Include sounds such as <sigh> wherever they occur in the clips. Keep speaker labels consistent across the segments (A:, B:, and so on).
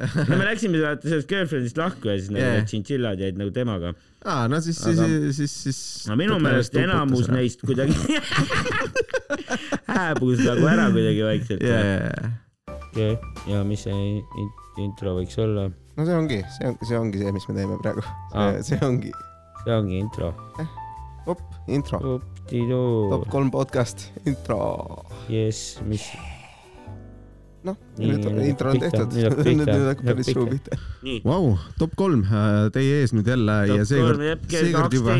A: <laughs> no me läksime vaata sellest girlfriend'ist lahku ja siis nagu
B: Jaa.
A: need tšintšillad jäid nagu temaga.
B: aa, no siis, siis
A: Aga-,
B: siis, siis.
A: no minu meelest enamus. neist kuidagi hääbus nagu ära kuidagi vaikselt
B: ja, ja, ja,
A: ja, ja mis see in- intro võiks olla?
B: no see ongi, see on, see ongi see, mis me teeme praegu. See ongi,
A: see ongi intro.
B: op, intro, top. kolm podcast, intro.
A: jess, mis,
B: noh, intro on tehtud, nüüd
A: nüüd hakkab
B: päris
A: hakkab
B: pihta. Vau, top kolm teie ees nüüd jälle ja seekord, seekord juba,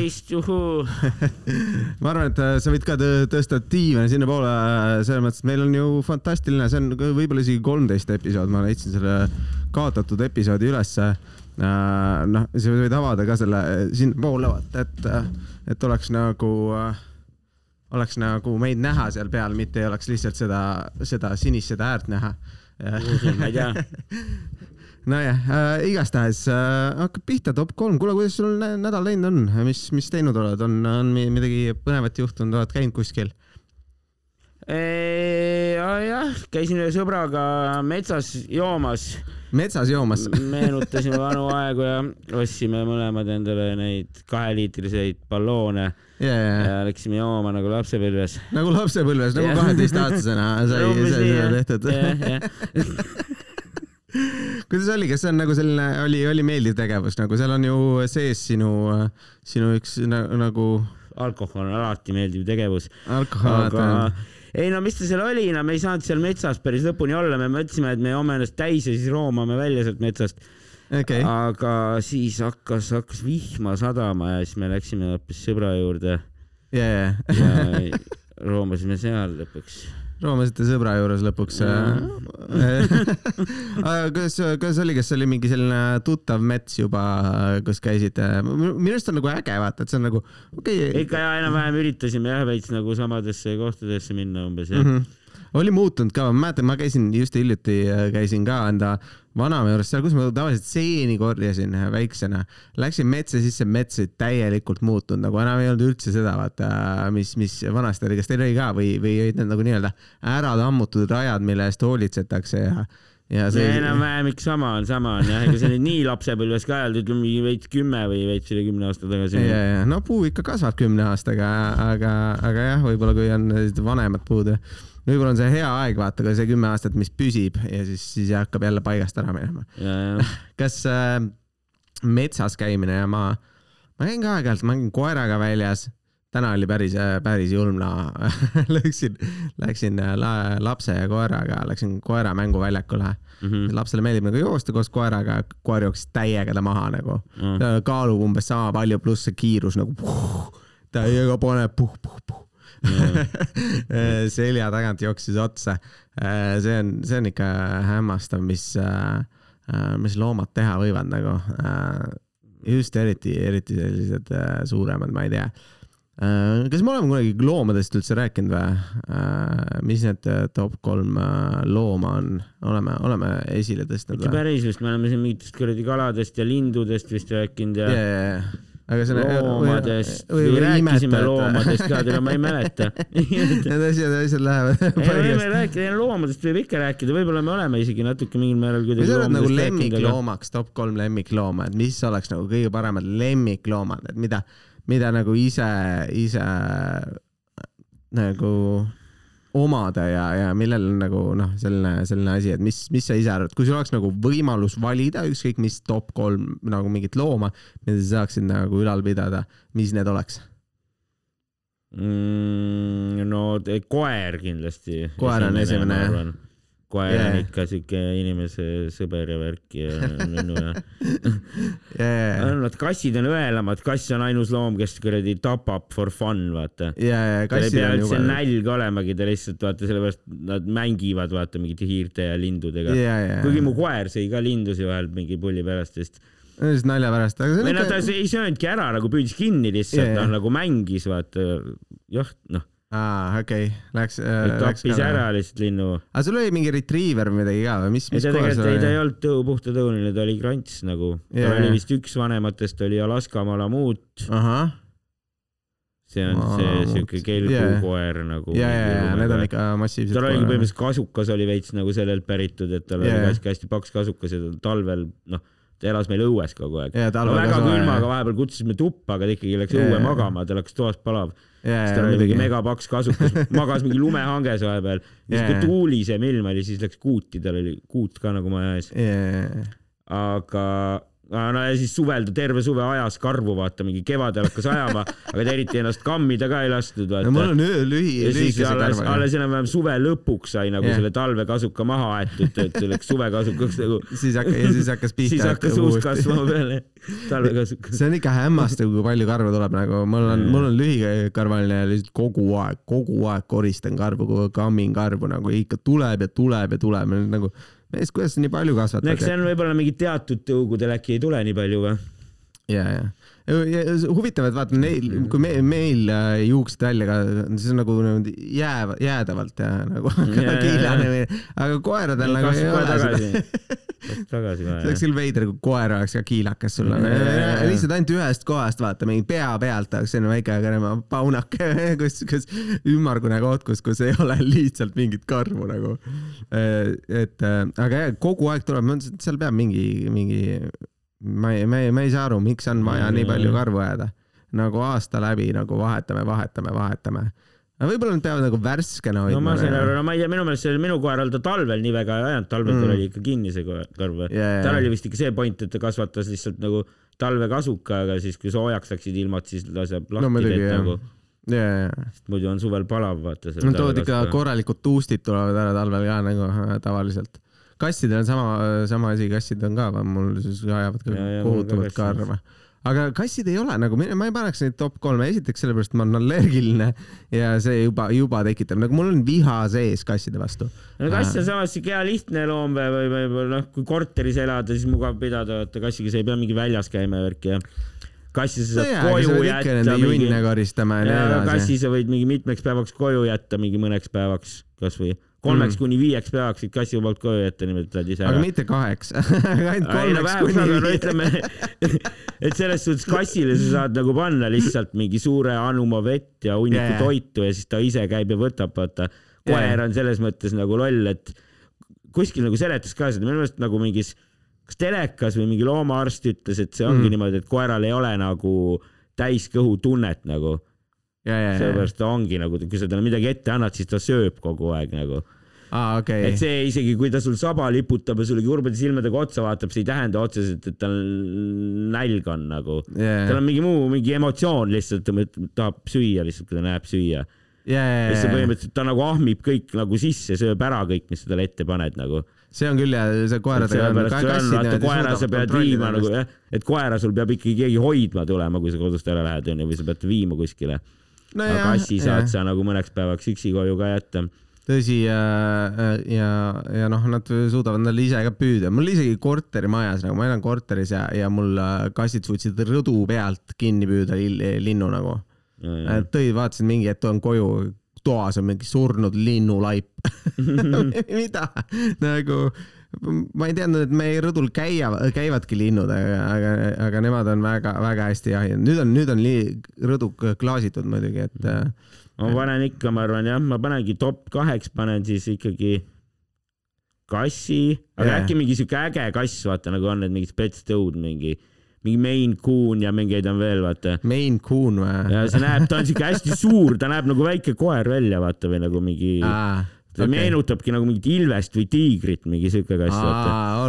B: <laughs> ma arvan, et äh, sa võid ka tõ- tõsta diivani sinnapoole, selles mõttes, et meil on ju fantastiline, see on võib-olla isegi kolmteist episood, ma leidsin selle kaotatud episoodi ülesse. noh, sa võid avada ka selle äh, sinnapoole vaata, et, et oleks nagu, oleks nagu meid näha seal peal, mitte ei oleks lihtsalt seda, seda sinist seda äärt näha.
A: ma ei tea. <laughs>
B: nojah äh,, igastahes äh, hakkab pihta top kolm, kuule, kuidas sul nä- nädal läinud on, mis, mis teinud oled, on, on mi- midagi põnevat juhtunud, oled käinud kuskil?
A: jah, käisin ühe sõbraga metsas joomas,
B: metsas joomas?
A: meenutasime vanu aegu ja ostsime mõlemad endale neid kaheliitriseid balloone
B: ja, ja,
A: läksime jooma nagu lapsepõlves.
B: nagu lapsepõlves, nagu kaheteistaastasena <laughs> sai,
A: nii,
B: seda tehtud. <laughs> kuidas oli, kas see on nagu selline, oli, oli meeldiv tegevus, nagu seal on ju sees sinu, sinu üks na, nagu
A: alkohol on alati meeldiv tegevus,
B: alkohol
A: aga ei no mis ta seal oli, no me ei saanud seal metsas päris lõpuni olla, me mõtlesime, et me joome ennast täis ja siis roomame välja sealt metsast.
B: okei,
A: aga siis hakkas, hakkas vihma sadama ja siis me läksime hoopis sõbra juurde
B: ja, ja,
A: ja roomasime seal lõpuks.
B: roomasite sõbra juures lõpuks. kuidas, kuidas oli, kas oli mingi selline tuttav mets juba, kus käisite? minu arust on nagu äge vaata, et see on nagu okei okay,.
A: ikka ja enam-vähem üritasime jah veits nagu samadesse kohtadesse minna umbes jah
B: Mm. -hmm. oli muutunud ka, ma mäletan, ma käisin just hiljuti, käisin ka enda vanaema juures seal, kus ma tavaliselt seeni korjasin väiksena. Läksin metsa sisse, mets oli täielikult muutunud, nagu enam ei olnud üldse seda, vaata, mis, mis vanasti oli, kas teil oli ka või, või olid need nagu nii-öelda ära tammutud rajad, mille eest hoolitsetakse ja, ja
A: see
B: see.
A: enam-vähem ikka sama on, sama on jah, ega see nüüd nii lapsepõlves ka ei olnud, ütleme mingi veits kümme või veits üle kümne aasta tagasi.
B: ja, ja no puu ikka kasvab kümne aastaga, aga, aga jah, võib-olla kui on vanemad puud, võib-olla on see hea aeg, vaata, ka see kümme aastat, mis püsib ja siis, siis hakkab jälle paigast ära minema. <laughs> kas äh, metsas käimine ja ma, ma käin ka aeg-ajalt, ma käin koeraga väljas. täna oli päris, päris julm no.. Läksin, läksin äh, la, lapse ja koeraga, läksin koera mänguväljakule mm. -hmm. lapsele meeldib nagu joosta koos koeraga, koer jooksis täiega ta maha nagu
A: Mm.
B: ta kaalub umbes sama palju, pluss see kiirus nagu puh, täiega paneb puh, puh, puh. <laughs> selja tagant jooksis otsa. see on, see on ikka hämmastav, mis, mis loomad teha võivad nagu. just eriti, eriti sellised äh, suuremad, ma ei tea. kas me oleme kunagi loomadest üldse rääkinud või? mis need äh, top kolm äh, looma on, oleme, oleme esile tõstnud
A: mitte päris vist, me oleme siin mingitest kuradi kaladest ja lindudest vist rääkinud ja
B: ja, ja, ja, aga see
A: loomadest või rääkisime loomadest ka, teda ma ei mäleta. <laughs>
B: Need asjad, asjad lähevad paigast.
A: rääkida, loomadest võib ikka rääkida, võib-olla me oleme isegi natuke mingil määral
B: kui
A: kuidagi
B: sa oled nagu lemmikloomaks, top kolm lemmiklooma, et mis oleks nagu kõige paremad lemmikloomad, et mida, mida nagu ise, ise nagu omada ja, ja millel on nagu noh, selline, selline asi, et mis, mis sa ise arvad, kui sul oleks nagu võimalus valida ükskõik mis top kolm nagu mingit looma, mida sa saaksid nagu ülal pidada, mis need oleks?
A: mm, no te- koer kindlasti.
B: Koer on esimene, jah.
A: Koer
B: Jaa.
A: on ikka siuke inimese sõber ja värk ja nunnu ja <laughs> on nad kassid on õelamad, kass on ainus loom, kes kuradi tapab for fun, vaata.
B: ja, ja
A: tal ei pea üldse
B: juba.
A: nälg olemagi, ta lihtsalt vaata sellepärast nad mängivad vaata mingite hiirte ja lindudega.
B: ja, ja,
A: kuigi mu koer sõi ka lindusi vahel mingi pulli pärast, sest
B: lihtsalt nalja pärast, aga see on ikka.
A: ei söönudki ära nagu püüdis kinni lihtsalt
B: Jaa,
A: noh nagu mängis vaata jah noh
B: aa, okei, läks äh,.
A: tappis ära lihtsalt linnu
B: aga sul oli mingi retriiver või midagi ka või mis,
A: ei
B: mis
A: ta
B: koer
A: tegelikult ei ta ei olnud tõu puhta tõuline ta oli krants nagu
B: Jaa,
A: ta oli vist üks vanematest oli Alaska Malamut
B: ahah,
A: see on
B: Aa,
A: see siuke kelgukoer
B: Jaa.
A: nagu.
B: ja, ja, ja need on ikka massiivsed.
A: tal oligi põhimõtteliselt kasukas oli veits nagu sellelt päritud, et tal
B: Jaa.
A: oli hästi hästi paks kasukas ja ta talvel noh, ta elas meil õues kogu aeg.
B: ja
A: no väga külmaga vahepeal kutsusime tuppa, aga ta ikkagi läks
B: Jaa,
A: õue magama, tal hakkas toas palav.
B: ja,
A: siis
B: ja
A: tal oli mingi megapaks kasukas, <laughs> magas mingi lumehanges vahepeal. siis
B: Jaa,
A: kui tuulisem ilm oli, siis läks kuuti, tal oli kuut ka nagu maja ees. aga no ja siis suvel ta terve suve ajas karvu, vaata mingi kevadel hakkas ajama, aga ta eriti ennast kammida ka ei lastud,
B: no mul on öö lühi, lühikese
A: alles,
B: karvaga.
A: alles enam-vähem suve lõpuks sai nagu
B: Jah.
A: selle talvekasuka maha aetud, et see läks suvekasukaks nagu,
B: siis hakkas, ja siis hakkas pihta.
A: siis hakkas uus kasvama peale, talvekasukas.
B: see on ikka hämmastav, kui palju karva tuleb nagu, mul on, mul on lühikarvaline ja lihtsalt kogu aeg, kogu aeg koristan karvu, kammin karvu nagu ikka tuleb ja tuleb ja tuleb nagu, mees, kuidas sa nii palju
A: no eks
B: kasvatad
A: see? on võib-olla mingi teatud tõugudel äkki ei tule nii palju või?
B: ja, ja huvitav, et vaata neil, kui me, meil äh, juuksed välja ka, see on nagu niimoodi jääv, jäädavalt ja nagu
A: ja.
B: kiilanemine, aga koeradel nagu ei ole <laughs>
A: kohe
B: seda.
A: tagasi, tagasi
B: see oleks
A: kohe.
B: küll veider, kui koer oleks ka kiilakas sul, aga lihtsalt ainult ühest kohast vaata, mingi pea pealt oleks selline väike kõrva paunake, <laughs> kus, kus ümmargune koht, kus, kus ei ole lihtsalt mingit karvu nagu. et äh, aga jah, kogu aeg tuleb, ma mõtlesin, et seal peab mingi, mingi, ma ei, ma ei, ma ei saa aru, miks on vaja nii palju karvu ajada. nagu aasta läbi nagu vahetame, vahetame, vahetame. aga võib-olla nad peavad nagu värskena
A: no ma
B: hoidma.
A: sain aru, no ma ei tea, minu meelest see minu koeral ta talvel nii väga ei ajanud, talvel
B: Mm.
A: tal oli ikka kinni see karv.
B: Ja,
A: tal oli vist ikka see point, et ta kasvatas lihtsalt nagu talvekasuka, aga siis kui soojaks läksid ilmad, siis laseb lahti
B: no
A: teed nagu,.
B: ja, ja,
A: sest muidu on suvel palav, vaata.
B: Nad toovad ikka korralikud tuustid tulevad ära talvel ka nagu tavaliselt. Kassidel on sama, sama asi, kassid on ka, mul siis ajavad ka
A: kassid.
B: karva. aga kassid ei ole nagu, ma ei paneks neid top kolme, esiteks sellepärast ma olen allergiline ja see juba, juba tekitab, nagu mul on viha sees kasside vastu.
A: no kass on samas siuke hea lihtne loom või, või, või, või noh, kui korteris elada, siis mugav pidada, vaata kassiga sa ei pea mingi väljas käima ja värki ja kassi sa saad
B: sa
A: koju jätta
B: junne koristama ja nii edasi.
A: kassi sa võid mingi mitmeks päevaks koju jätta, mingi mõneks päevaks kasvõi kolmeks
B: Mm.
A: kuni viieks päevaks võid kassi poolt koju jätta, niimoodi et lähed ise
B: aga mitte kaheks, <laughs> ainult
A: no
B: kolmeks
A: vähemalt,
B: kuni
A: no
B: viieks.
A: ütleme, <laughs> et selles suhtes kassile sa saad nagu panna lihtsalt mingi suure anuma vett ja hunniku yeah. toitu ja siis ta ise käib ja võtab, vaata. koer
B: Jaa.
A: on selles mõttes nagu loll, et kuskil nagu seletas ka seda, minu meelest nagu mingis, kas telekas või mingi loomaarst ütles, et see ongi
B: mm.
A: niimoodi, et koeral ei ole nagu täiskõhutunnet nagu. Sellepärast ta ongi nagu, kui sa talle midagi ette annad, siis ta sööb kogu aeg nagu.
B: aa okei
A: et, see isegi, kui ta sul saba liputab ja sulle kurbade silmadega otsa vaatab, see ei tähenda otseselt, et tal nälg on nagu. tal on mingi muu, mingi emotsioon lihtsalt, ta tahab süüa lihtsalt, kui ta näeb süüa. ja siis ta põhimõtteliselt, ta nagu ahmib kõik nagu sisse, sööb ära kõik, mis sa talle ette paned nagu.
B: see on küll ja see koeradega on, ka kassid niimoodi
A: koera sa pead viima nagu jah, et koera sul peab ikkagi keegi hoidma tulema, kui sa kodust ära lähed onju, või sa pead viima kuskile.
B: No
A: aga kassi saad sa nagu mõneks päevaks üksi koju ka jätta.
B: tõsi ja, ja, ja noh, nad suudavad endale ise ka püüda, mul isegi korterimajas nagu, ma elan korteris ja, ja mul äh, kassid suutsid rõdu pealt kinni püüda linnu nagu. tõid, vaatasin mingi hetk on koju, toas on mingi surnud linnulaip. <laughs> <laughs> mida nagu ma ei teadnud, et meie rõdul käia, käivadki linnud, aga, aga, aga nemad on väga-väga hästi jahinud. nüüd on, nüüd on rõdu klaasitud muidugi, et äh,
A: ma panen ikka, ma arvan jah, ma panengi top kaheks panen siis ikkagi kassi, aga
B: Jaa.
A: äkki mingi siuke äge kass, vaata nagu on need mingid spetstõud, mingi, mingi Maine Coon ja mingeid on veel, vaata.
B: Maine Coon või?
A: ja see näeb, ta on siuke hästi suur, ta näeb nagu väike koer välja, vaata või nagu mingi, ta
B: okei.
A: meenutabki nagu mingit ilvest või tiigrit, mingi siuke kass,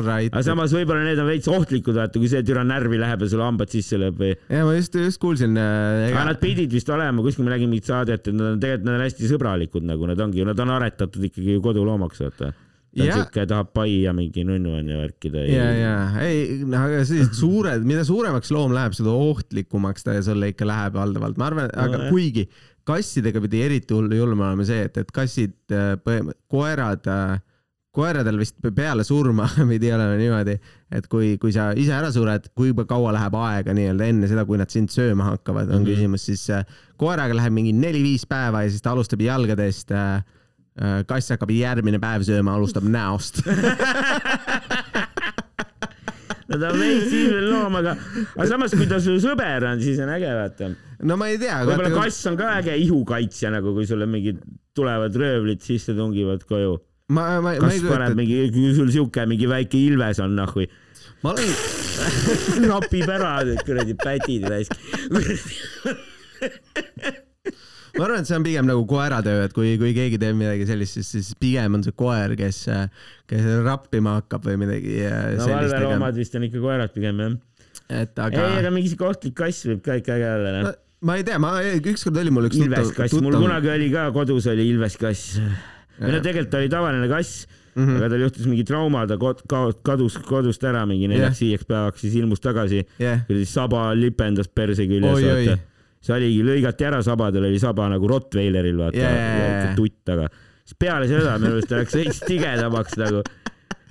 B: right.
A: aga samas võib-olla need on veits ohtlikud, vaata, kui see türa närvi läheb ja sulle hambad sisse lööb või.
B: ja ma just, just kuulsin äh,.
A: aga nad pidid vist olema, kuskil ma nägin mingit saadet, et nad on tegelikult, nad on hästi sõbralikud nagu nad ongi, nad on aretatud ikkagi ju koduloomaks, vaata. ta on
B: Jah.
A: siuke, tahab pai ja mingi nunnu on ja värkida.
B: ja, ja ei, aga sellised suured, mida suuremaks loom läheb, seda ohtlikumaks ta sulle ikka läheb valdavalt, ma arvan, aga
A: Nojah.
B: kuigi kassidega pidi eriti hull, julm olema see, et, et kassid, koerad, koeradel vist peale surma <laughs> pidi olema niimoodi, et kui, kui sa ise ära sured, kui kaua läheb aega nii-öelda enne seda, kui nad sind sööma hakkavad, on mm. -hmm. küsimus, siis äh, koeraga läheb mingi neli-viis päeva ja siis ta alustab jalgadest äh, äh, kass hakkab järgmine päev sööma, alustab näost. <laughs>
A: no ta on veits ilmel loom, aga, aga samas, kui ta su sõber on, siis on äge, vaata.
B: No ma ei tea.
A: võib-olla kass on ka äge ihukaitsja nagu, kui sulle mingid tulevad röövlid sisse tungivad koju.
B: ma, ma,
A: ma ei kujuta. mingi, kui sul siuke mingi väike ilves on noh või.
B: ma olen <laughs>
A: napib ära kuradi pätid raisk
B: ma arvan, et see on pigem nagu koeratöö, et kui, kui keegi teeb midagi sellist, siis, siis pigem on see koer, kes, kes rappima hakkab või midagi.
A: no valveloomad vist on ikka koerad pigem jah.
B: et aga.
A: ei, aga mingi siuke ohtlik kass võib ka ikka äge olla noh.
B: Ma ei tea, ma ükskord oli mul üks
A: ilveskass, mul kunagi oli ka kodus oli ilveskass. või no tegelikult oli tavaline kass Mm -hmm. aga tal juhtus mingi trauma, ta kadus kodust ära mingi neljaks-viieks yeah. päevaks, siis ilmus tagasi yeah.. saba lipendas perse küljes, vaata see oligi, lõigati ära sabadel, oli saba nagu Rottweileril, vaata yeah., tutt, aga siis peale seda minu arust ta läks veits tigedamaks nagu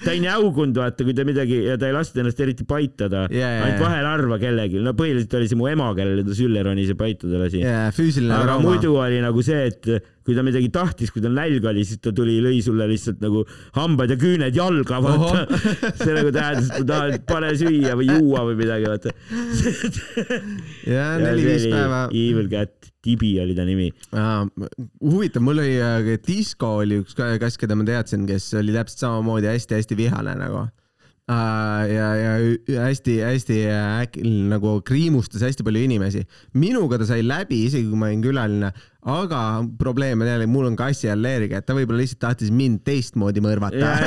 A: ta ei näugunud, vaata, kui ta midagi ja ta ei lasknud ennast eriti paitada yeah,, ainult vahel harva kellelgi, no põhiliselt oli see mu ema, kellele ta sülle ronis ja paitada lasi
B: yeah,. aga
A: trauma. muidu oli nagu see, et kui ta midagi tahtis, kui tal nälg oli, siis ta tuli, lõi sulle lihtsalt nagu hambad ja küüned jalga, vaata. <laughs> see nagu tähendas, et ma tahan, pane süüa või juua või midagi, vaata. <laughs>
B: ja neli-viis päeva.
A: Evil Cat Tibi oli ta nimi.
B: huvitav, mul oli äh, Disco oli üks kass, keda ma teadsin, kes oli täpselt samamoodi hästi-hästi vihane nagu uh,. ja, ja hästi-hästi äkki nagu kriimustas hästi palju inimesi. minuga ta sai läbi, isegi kui ma olin külaline, aga probleem on jälle, mul on kassiallergia, et ta võib-olla lihtsalt tahtis mind teistmoodi mõrvata <laughs>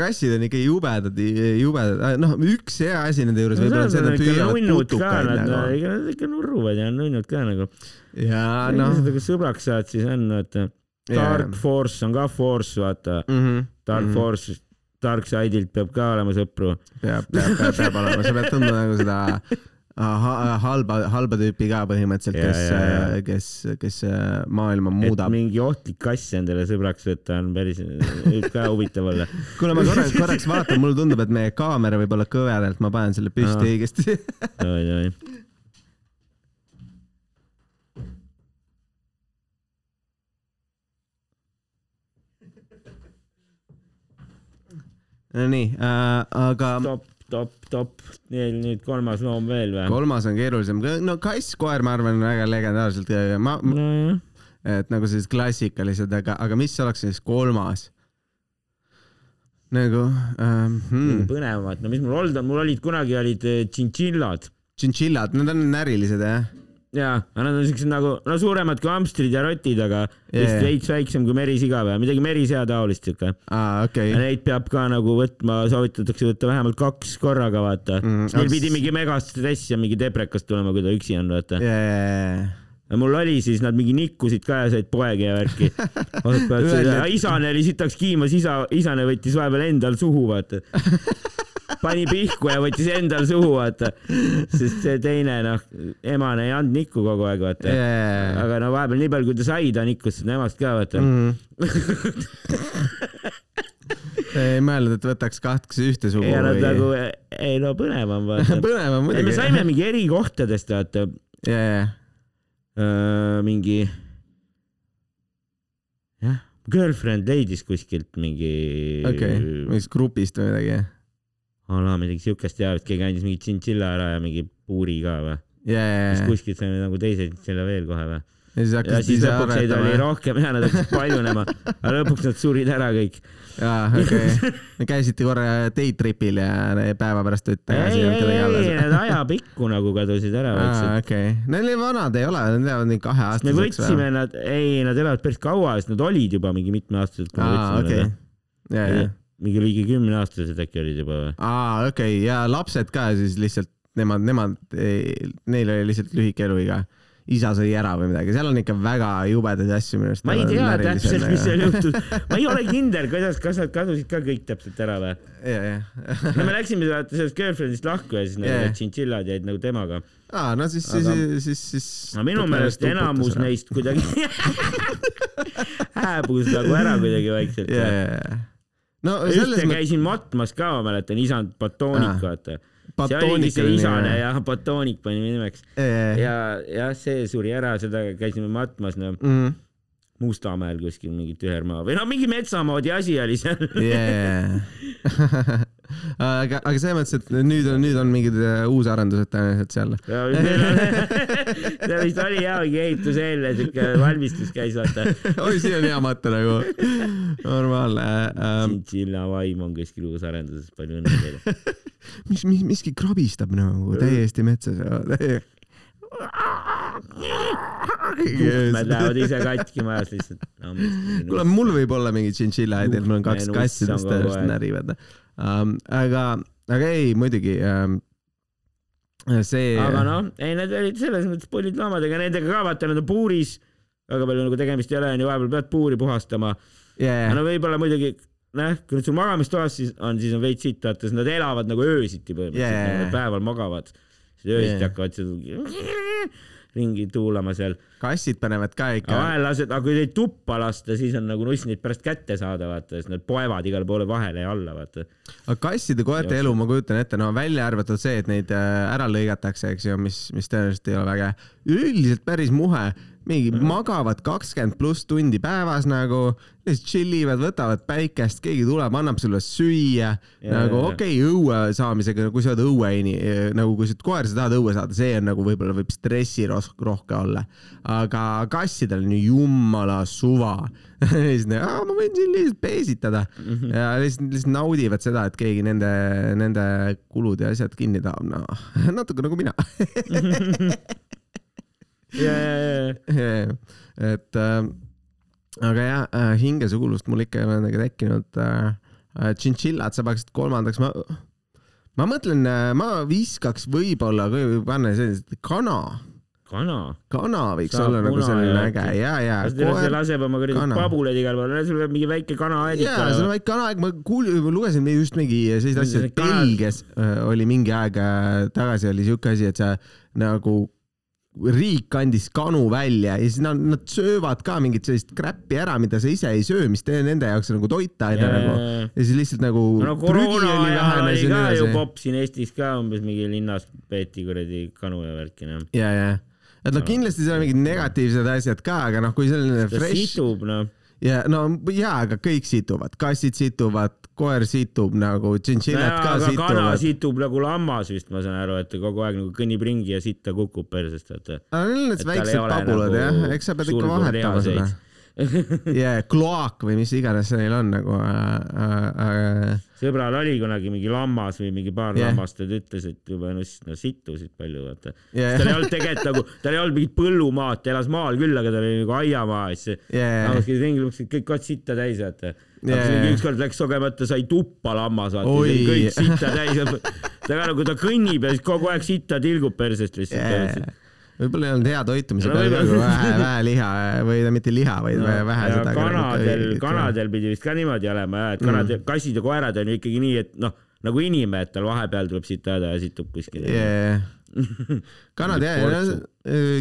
B: kassid on ikka jubedad, jubedad, noh, üks hea asi nende juures võib-olla on see, et nad püüavad putukaid
A: nagu. ega nad ikka nurruvad ja on nunnud ka nagu.
B: ja noh.
A: kui sõbraks saad, siis on, vaata. Dark Force on ka Force, vaata mm. -hmm. Dark mm -hmm. Force, Dark Side'ilt peab ka olema sõpru.
B: peab, peab, peab, peab olema, sa pead tundma nagu seda halba, halba tüüpi ka põhimõtteliselt, kes, kes, kes maailma muudab.
A: mingi ohtlik kass endale sõbraks võtta on päris, võib ka huvitav olla. <laughs>
B: kuule, ma korraks, korraks vaatan, mulle tundub, et meie kaamera võib olla kõveralt, ma panen selle püsti õigesti. <laughs>
A: davai, davai.
B: Nonii äh,, aga.
A: stopp top, top, neil nüüd kolmas loom veel või?
B: kolmas on keerulisem, no kass, koer, ma arvan, väga legendaarselt, ma no,, et nagu sellised klassikalised, aga, aga mis oleks siis kolmas? nagu ähm,
A: hmm. põnevamad, no mis mul olnud on, mul olid kunagi olid äh, tšintšillad.
B: tšintšillad, need on närilised jah?
A: Jaa, aga nad on siuksed nagu, no suuremad kui hamstrid ja rotid, aga vist veits väiksem kui merisiga või? Midagi merisea taolist siuke.
B: aa, okei. Okay..
A: Neid peab ka nagu võtma, soovitatakse võtta vähemalt kaks korraga, vaata. Mm,. Aks... pidi mingi megastress ja mingi deprekas tulema, kui ta üksi on, vaata.
B: Yeah..
A: ja mul oli siis, nad mingi nikkusid ka ja said poegi ja värki. <laughs> isane oli sitaks kiimas, isa, isane võttis vahepeal endal suhu, vaata <laughs> pani pihku ja võttis endal suhu, vaata. sest see teine, noh, emane ei andnud nikku kogu aeg, vaata
B: yeah..
A: aga no vahepeal nii palju, kui ta sai, ta nikkus seda emast ka, vaata mm. <laughs>
B: ei mõelnud, et võtaks kahte ühte sugu
A: ja, või? nagu, ei no põnev on vaata <laughs>
B: põnev on muidugi.
A: me saime mingi eri kohtadest, vaata
B: yeah..
A: Uh, mingi, jah, girlfriend leidis kuskilt mingi.
B: okei okay., mingist grupist või midagi
A: a la midagi siukest ja, et keegi andis mingi tšintšilla ära ja mingi puuri ka või
B: yeah.?
A: siis kuskilt saime nagu teise tšintšilla veel kohe või?
B: ja siis hakkasid ise
A: lõpuks neid oli rohkem ja nad hakkasid paljunema, <laughs> aga lõpuks nad surid ära kõik.
B: jaa, okei okay.. käisite korra day trip'il ja päeva pärast tulite
A: tagasi? ei, ei, ei, need ajapikku nagu kadusid ära
B: vaikselt. okei okay., need vanad ei ole, nad elavad nii kaheaastaseks.
A: me võtsime nad, ei, nad elavad päris kaua, sest nad olid juba mingi mitmeaastased, kui me võtsime
B: okay. nad. ja, ja
A: mingi ligi kümneaastased äkki olid juba või?
B: aa, okei okay. ja lapsed ka siis lihtsalt nemad, nemad, neil oli lihtsalt lühike eluiga. isa sõi ära või midagi, seal on ikka väga jubedaid asju minu arust.
A: ma ei tea täpselt, mis seal juhtus, ma ei ole kindel, kuidas, kas nad kadusid ka kõik täpselt ära või? no me läksime vaata sellest girlfriend'ist lahku ja siis nagu need tšintšillad jäid nagu temaga.
B: aa, no siis Aga..., siis, siis, siis.
A: no minu meelest enamus neist kuidagi <laughs> hääbus nagu ära kuidagi vaikselt.
B: ja
A: no ühte ma... käisin matmas ka, ma mäletan, isand Batonik, vaata. see oligi see isane jah, Batonik pani nimeks. ja, jah, see suri ära, seda käisime matmas, noh mm. Mustamäel kuskil mingit ühermaa või no mingi metsamoodi asi oli seal
B: yeah. <laughs> aga, aga selles mõttes, et nüüd on, nüüd on mingid äh, uusarendused tõenäoliselt seal. <laughs>
A: see vist oli jah, mingi ehituseelne siuke valmistus käis, vaata. <laughs>
B: oi, siin on hea mõte nagu, normaalne
A: ähm.. tšintšilla vaim on kuskil uusarenduses, palju õnne teile
B: mis, mis, miski krabistab nagu täiesti metsas täiesti
A: juhtmed lähevad ise katki majas lihtsalt no,.
B: kuule, mul võib olla mingi tšintšiljaid, et mul on kaks kassi, mis tõenäoliselt närivad um,. aga, aga ei, muidugi um, see.
A: aga noh, ei need olid selles mõttes pullid loomadega, nendega ka vaata, nad on puuris, väga palju nagu tegemist ei ole, onju, vahepeal pead puuri puhastama yeah.. no võib-olla muidugi noh, kui nad sul magamistoas siis on, siis on veits sitt, vaata, siis nad elavad nagu öösiti põhimõtteliselt yeah., päeval magavad siis öösiti yeah. hakkavad seal ringi tuulama seal.
B: kassid panevad ka ikka.
A: vahel lased, aga kui neid tuppa lasta, siis on nagu nuss neid pärast kätte saada, vaata, siis nad poevad igale poole vahele ja alla, vaata.
B: aga kasside, koerte elu ma kujutan ette, no välja arvatud see, et neid äh, ära lõigatakse, eks ju, mis, mis tõenäoliselt ei ole väga, üleüldiselt päris muhe mingi mm -hmm. magavad kakskümmend pluss tundi päevas nagu, lihtsalt chill ivad, võtavad päikest, keegi tuleb, annab sulle süüa. nagu okei okay,, õue saamisega, kui sa oled õueini, nagu kui sa koer, sa tahad õue saada, see on nagu võib-olla võib stressirohke olla. aga kassidel on ju jumala suva <laughs> siis nagu, ma võin siin lihtsalt peesitada mm -hmm. ja lihtsalt, lihtsalt naudivad seda, et keegi nende, nende kulud ja asjad kinni tahab, noh, <laughs> natuke nagu mina <laughs>
A: ja, ja, ja.
B: et äh, aga jah äh,, hingesugulust mul ikka ei ole nagu tekkinud äh,. äh tšintšillad sa paneksid kolmandaks, ma, ma mõtlen, äh, ma viskaks võib-olla, kui panna sellised kana
A: kana.
B: kana võiks Saab olla nagu selline äge ja, ja.
A: see laseb oma kuradi pabuled igal pool, sul peab mingi väike kanaaed
B: ikka. jaa, sul on väike kanaaeg, ma kuulsin, lugesin just mingi selliseid asju, et Belgias oli mingi aeg tagasi oli siuke asi, et sa nagu riik andis kanu välja ja siis nad, nad söövad ka mingit sellist kräppi ära, mida sa ise ei söö, mis teie nende jaoks nagu toitaine yeah. nagu ja siis lihtsalt nagu
A: no koroona ajal oli ka ju popp siin Eestis ka umbes mingi linnas peeti kuradi kanu ja värki noh.
B: ja, ja, et noh, kindlasti seal on mingid negatiivsed asjad ka, aga noh, kui selline fresh.
A: situb noh
B: ja no jaa, aga kõik situvad, kassid situvad, koer situb nagu, tšintšilljad ka situvad.
A: kana situb nagu lammas vist, ma saan aru, et kogu aeg nagu kõnnib ringi ja sitta kukub persest, vaata.
B: aga neil on need väiksed pabulad nagu jah, eks sa pead ikka vahetama seda <laughs> ja kloak või mis iganes see neil on nagu äh,. Äh,
A: sõbral oli kunagi mingi lammas või mingi paar yeah. lammast ja ta ütles, et juba no, no sittusid palju vaata. Yeah.. tal ei olnud tegelikult nagu, tal ei olnud mingit põllumaad, ta elas maal küll, aga tal oli nagu aiamaa ja siis yeah. lammas käis ringi, et kõik kohad sitta täis vaata. Yeah.. ükskord läks kogemata, sai tuppa lammas vaata, kõik sitta täis. <laughs> Ta ka nagu ta kõnnib ja siis kogu aeg sitta tilgub persest lihtsalt yeah
B: võib-olla ei olnud hea toitumise peal ka, vähe, vähe liha või mitte liha, vaid no, vähe seda.
A: kanadel, kanadel pidi vist ka niimoodi olema jah, et kanad mm., kassid ja koerad on ju ikkagi nii, et noh, nagu inimene, et tal vahepeal tuleb siit ajada ja situb kuskile
B: yeah <laughs> kanad jah,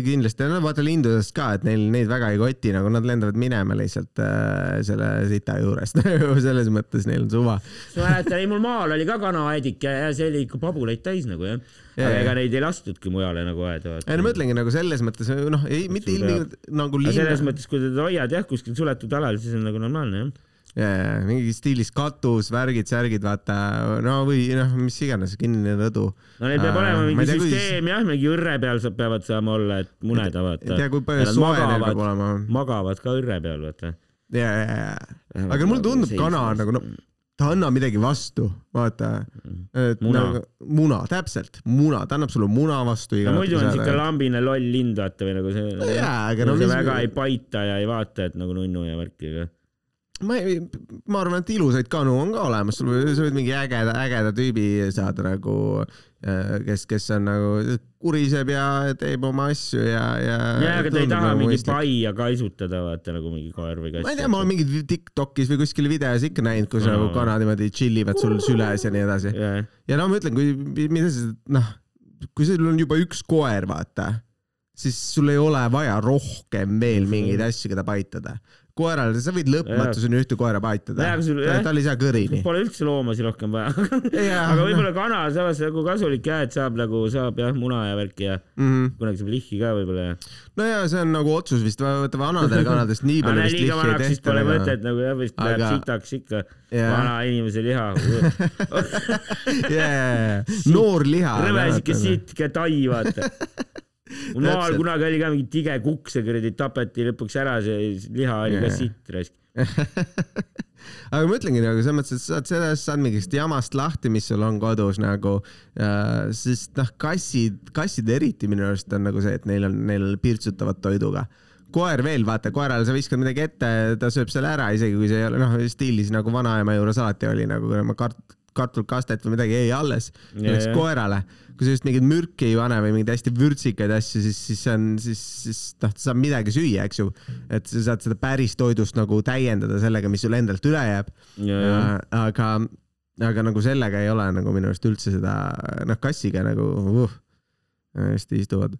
B: kindlasti, no vaata lindudest ka, et neil neid väga ei koti, nagu nad lendavad minema lihtsalt äh, selle sita juurest <laughs> selles mõttes neil on suva.
A: ma mäletan, ei mul maal oli ka kanaaedik ja, ja see oli ikka pabulaid täis nagu jah ja,. aga ega neid ei lastudki mujale nagu aeda.
B: ei no ma mõtlengi nagu selles mõttes noh, ei mitte ilmtingimata nagu
A: selles mõttes, kui sa teda hoiad jah kuskil suletud alal, siis on nagu normaalne jah
B: ja mingi stiilis katus, värgid, särgid, vaata, no või noh, mis iganes, kinnine rõdu.
A: no neil peab olema mingi tea, süsteem kuidas... jah, mingi õrre peal saab, peavad saama olla, et muneda, vaata.
B: ei tea, kui palju soe neil peab olema.
A: magavad ka õrre peal, vaata.
B: ja, ja, ja, aga mulle tundub, kana on nagu no, ta annab midagi vastu, vaata. et muna. nagu muna, täpselt, muna, ta annab sulle muna vastu.
A: no muidu on siuke lambine loll lind, vaata või nagu see.
B: jaa, aga no.
A: see väga ei paita ja ei vaata, et nagu nunnu ja värki, aga
B: ma ei, ma arvan, et ilusaid kanu on ka olemas, sul või sa võid mingi ägeda, ägeda tüübi saada nagu, äh, kes, kes on nagu kuriseb ja teeb oma asju ja, ja.
A: ja, aga ta ei taha nagu mingi paia kaisutada, vaata nagu mingi koer või kass.
B: ma ei tea, ma olen mingid Tiktokis või kuskil videos ikka näinud, kus no. nagu kanad niimoodi chill ivad sul süles ja nii edasi yeah.. ja no ma ütlen, kui, mida sa, noh, kui sul on juba üks koer, vaata siis sul ei ole vaja rohkem veel mingeid asju, keda paitada koeral, sa võid lõpmatuseni ühte koera paetada. tal ei saa kõrini.
A: Pole üldse loomasid rohkem vaja <laughs> aga võib-olla kana samas nagu kasulik jah, et saab nagu, saab jah muna ja värki ja mm -hmm. kunagi saab lihhi ka võib-olla ja.
B: no ja see on nagu otsus vist, vaata vanadel kanadest nii palju vist lihhi ei tehta.
A: Pole mõtet nagu jah, vist läheb sitaks ikka vana inimese liha <laughs>
B: noor liha.
A: rõve siuke sitke tai, vaata <laughs> maal kunagi oli ka mingi tige kukk, see kuradi tapeti lõpuks ära, see liha oli ka sitt raisk. <laughs>
B: Aga ma ütlengi nagu selles mõttes, et sa saad sellest, saad mingist jamast lahti, mis sul on kodus nagu äh,, sest noh, kassid, kassid eriti minu arust on nagu see, et neil on, neil pirtsutavad toiduga. Koer veel, vaata, koerale sa viskad midagi ette, ta sööb selle ära, isegi kui see ei ole, noh, stiilis nagu vanaema juures alati oli nagu kart-, kartulkastet või midagi jäi alles, läks koerale. kui sa just mingeid mürki ei pane või mingeid hästi vürtsikaid asju, siis, siis on, siis, siis noh, ta saab midagi süüa, eks ju. et sa saad seda päris toidust nagu täiendada sellega, mis sul endalt üle jääb. aga, aga nagu sellega ei ole nagu minu arust üldse seda, noh, kassiga nagu uh, hästi istuvad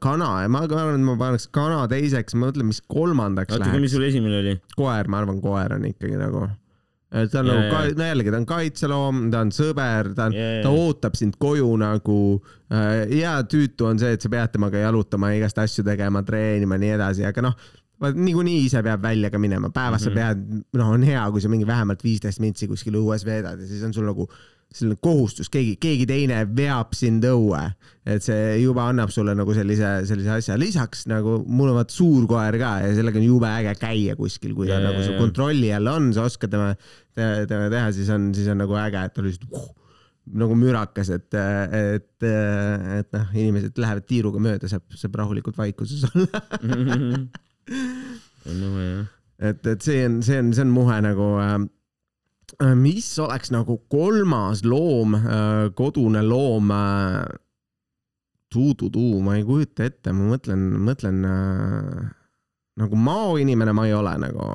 B: kana, ma arvan, et ma paneks kana teiseks, ma mõtlen, mis kolmandaks
A: Oota, läheks. oota, mis sul esimene oli?
B: koer, ma arvan, koer on ikkagi nagu ta on yeah, nagu ka-, no jällegi, ta on kaitseloom, ta on sõber, ta on ta ootab sind koju nagu äh,. hea tüütu on see, et sa pead temaga jalutama, igast asju tegema, treenima, nii edasi, aga noh, niikuinii ise peab välja ka minema, päevas mm -hmm. sa mhm. pead, noh, on hea, kui sa mingi vähemalt viisteist mintsi kuskil õues veedad ja siis on sul nagu selline kohustus, keegi, keegi teine veab sind õue. et see juba annab sulle nagu sellise, sellise asja. lisaks nagu mul on vaat suur koer ka ja sellega on jube äge käia kuskil, kui ta yeah, nagu su kontrolli all on, sa oskad tema, tema teha, siis on, siis on nagu äge, et ta lihtsalt uh, nagu mürakas, et, et, et noh, inimesed lähevad tiiruga mööda, saab, saab rahulikult vaikuses olla <laughs> et, et see on, see on, see on muhe nagu Äh, mis oleks nagu kolmas loom, äh, kodune loom? tuu-tuu-tuu, äh, ma ei kujuta ette, ma mõtlen, mõtlen nagu maoinimene ma ei ole nagu,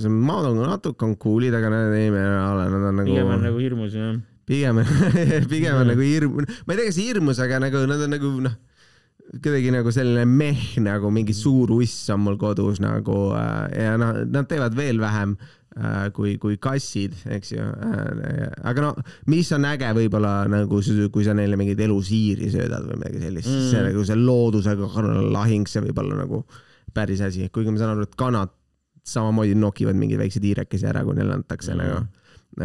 B: see maad on natuke on cool'id, aga need inimene ei ole, nad on nagu.
A: pigem on nagu hirmus jah.
B: pigem <laughs> pigem on nagu hirm, ma ei tea, kas hirmus, aga nagu nad on nagu noh, kuidagi nagu selline meh nagu mingi suur uss on mul kodus nagu ja noh, nad teevad veel vähem Äh, kui, kui kassid, eks ju. Äh, aga no, mis on äge võib-olla nagu, kui sa neile mingeid elusiiri söödad või midagi sellist mm., siis see nagu see loodusega lahing, see võib olla nagu päris asi, kuigi ma saan aru, et kanad samamoodi nokivad mingeid väikseid hiirekesi ära, kui neile antakse mm. nagu,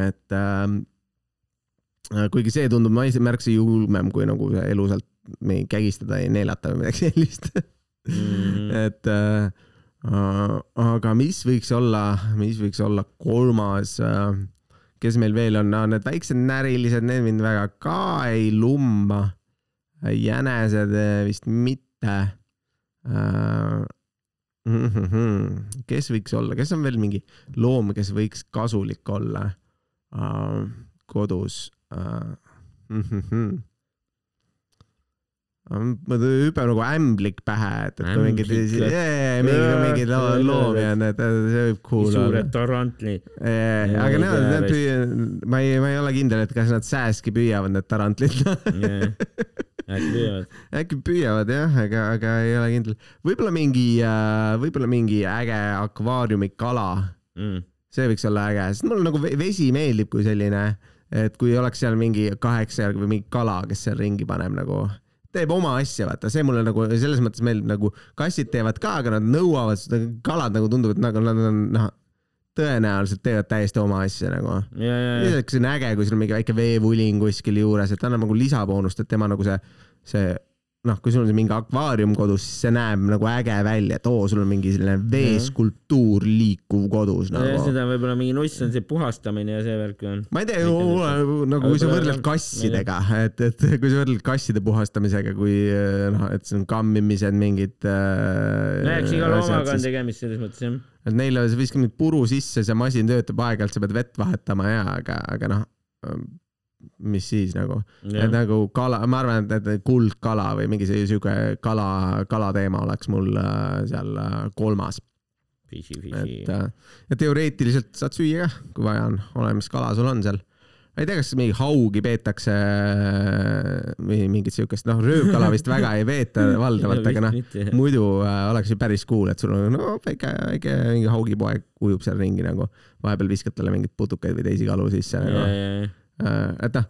B: et äh, kuigi see tundub märksa julmem, kui nagu elusalt kägistada ja neelata või midagi <laughs> sellist mm. et äh, Äh, aga mis võiks olla, mis võiks olla kolmas, äh, kes meil veel on no,, need väiksed närilised, need mind väga ka ei lumma. jänesed äh, vist mitte. kes võiks olla, kes on veel mingi loom, kes võiks kasulik olla kodus? Hüppab nagu ämblik pähe, et, et kui mingid, mingid, mingid loomi on, et see võib cool
A: olla. suured tarantlid.
B: aga need, need püüa-, ma ei, ma ei ole kindel, et kas nad sääski püüavad, need tarantlid
A: äkki püüavad.
B: äkki püüavad jah, aga, aga ei ole kindel. võib-olla mingi, äh, võib-olla mingi äge akvaariumikala mm.. see võiks olla äge, sest mulle nagu vesi meeldib kui selline, et kui oleks seal mingi kaheksa jalga või mingi kala, kes seal ringi paneb nagu teeb oma asja, vaata, see mulle nagu selles mõttes meeldib nagu kassid teevad ka, aga nad nõuavad, kalad nagu tunduvad nagu nad on noh, tõenäoliselt teevad täiesti oma asja nagu. lisaks on äge, kui sul on mingi väike veevuling kuskil juures, et annab nagu lisaboonust, et tema nagu see, see noh, kui sul on mingi akvaarium kodus, siis see näeb nagu äge välja, et oo, sul on mingi selline veeskulptuur liikuv kodus nagu.
A: seda võib-olla mingi nuss on see puhastamine ja see värk on.
B: ma ei tea, nagu kui sa võrdled kassidega, et, et <laughs> kui sa võrdled kasside puhastamisega, kui noh, et see on kammimised mingid äh,.
A: no eks iga loomaga on tegemist selles mõttes jah.
B: et neile sa viskad nüüd puru sisse, see masin töötab aeg-ajalt, sa pead vett vahetama ja, aga, aga noh mis siis nagu, et nagu kala, ma arvan, et, et kuldkala või mingi sihuke kala, kalateema oleks mul äh, seal äh, kolmas. et äh, ja teoreetiliselt saad süüa kah, kui vaja on, oleneb, mis kala sul on seal. ma ei tea, kas mingi haugi peetakse või mingit siukest, noh, röövkala vist <laughs> väga ei peeta valdavalt, aga noh, muidu äh, oleks ju päris cool, et sul on no väike, väike mingi haugipoeg ujub seal ringi nagu, vahepeal viskad talle mingeid putukaid või teisi kalu sisse nagu. Äh, et noh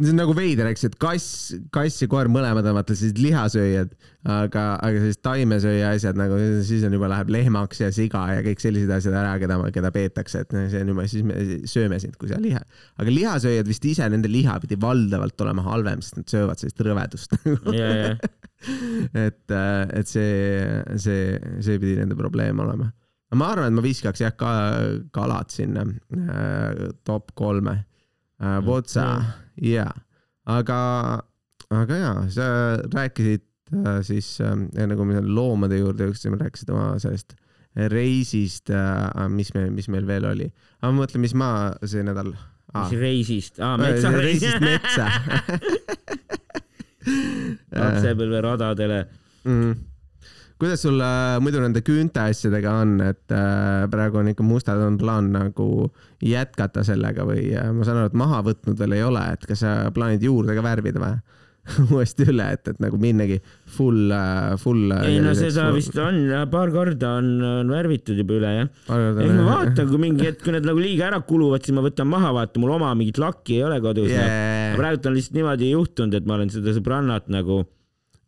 B: see on nagu veider, eks, et kass, kass ja koer mõlemad on vaata sellised lihasööjad, aga, aga sellised taimesööja asjad nagu siis on juba läheb lehmaks ja siga ja kõik sellised asjad ära, keda, keda peetakse, et see on juba, siis me sööme sind, kui sa liha. aga lihasööjad vist ise, nende liha pidi valdavalt olema halvem, sest nad söövad sellist rõvedust <laughs> yeah, yeah. et, et see, see, see pidi nende probleem olema. ma arvan, et ma viskaks jah ka kalad sinna äh, top kolme äh,. Votsa mm jaa, aga, aga jaa, sa rääkisid äh, siis äh, enne kui me selle loomade juurde jõudsime, rääkisid oma sellest reisist äh,, mis me, mis meil veel oli. aga ma mõtlen, mis ma see nädal
A: ah.. mis reisist? Ah,,
B: reisist metsa. <laughs>
A: Lapsepõlveradadele. <laughs>
B: Mm. -hmm kuidas sul äh, muidu nende küünte asjadega on, et äh, praegu on ikka mustad, on plaan nagu jätkata sellega või äh, ma saan aru, et maha võtnud veel ei ole, et kas sa plaanid juurde ka värvida või? <laughs> uuesti üle, et, et nagu minnagi full, full.
A: ei no seda full... vist on, paar korda on, on värvitud juba üle jah. ei ma vaatan, kui mingi hetk, kui need nagu liiga ära kuluvad, siis ma võtan maha, vaata, mul oma mingit lakki ei ole kodus yeah.. praegu on lihtsalt niimoodi juhtunud, et ma olen seda sõbrannat nagu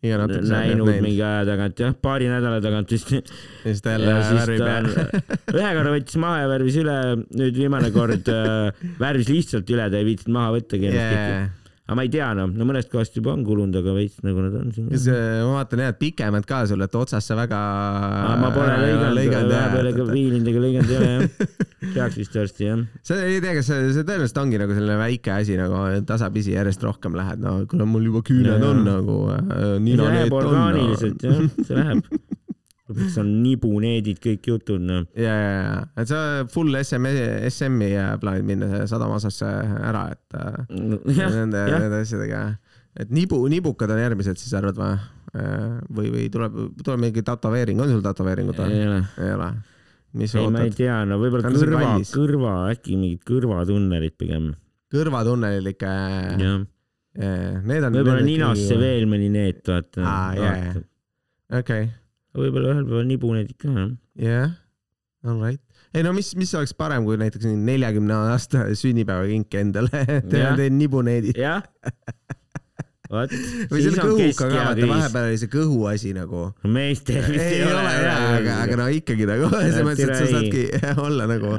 A: näinud mingi aja tagant jah, paari nädala tagant vist. ja
B: siis ta jälle värvib
A: ja. <laughs> ühe korra võttis maha ja värvis üle, nüüd viimane kord äh, värvis lihtsalt üle, ta ei viitsinud maha võttagi yeah aga ma ei tea noh, no mõnest kohast juba on kulunud, aga veits nagu nad on siin.
B: kas ma vaatan jah, pikemad ka sul, et otsast sa väga.
A: ma pole lõiganud, vahepeal ega viininud ega lõiganud ei ole jah. <laughs> peaks vist varsti jah.
B: sa ei tea, kas see, see tõenäoliselt ongi nagu selline väike asi nagu tasapisi järjest rohkem lähed, no kuule mul juba küüned ja, on nagu äh,.
A: see läheb orgaaniliselt no. jah, see läheb <laughs> lõpuks on nibuneedid kõik jutud, noh.
B: ja, ja, ja, et sa full SM, SM-i plaanid minna sadamaosasse ära, et no, jah, nende, nende asjadega. et nibu, nibukad on järgmised siis arvad või? või, või tuleb, tuleb mingi tätoveering, on sul tätoveeringut või?
A: ei ole.
B: ei ole?
A: mis ei, ma ei tea, no võib-olla kõrva, kõrva, äkki mingid kõrvatunnerid pigem.
B: kõrvatunnelid ikka?
A: jah.
B: Need on.
A: võib-olla ninasse veel mõni neet, vaata.
B: okei
A: võib-olla ühel päeval nibuned ikka, jah.
B: jah all right. ei no mis, mis oleks parem, kui näiteks neljakümne aasta sünnipäevakink endale <laughs> teen nibuneedid.
A: jah vot.
B: või selle kõhuga ka, vaata vahepeal oli see kõhu asi nagu.
A: meestel vist ei,
B: ei ole jaa, aga, aga no ikkagi nagu selles mõttes, et sa saadki <laughs> olla nagu.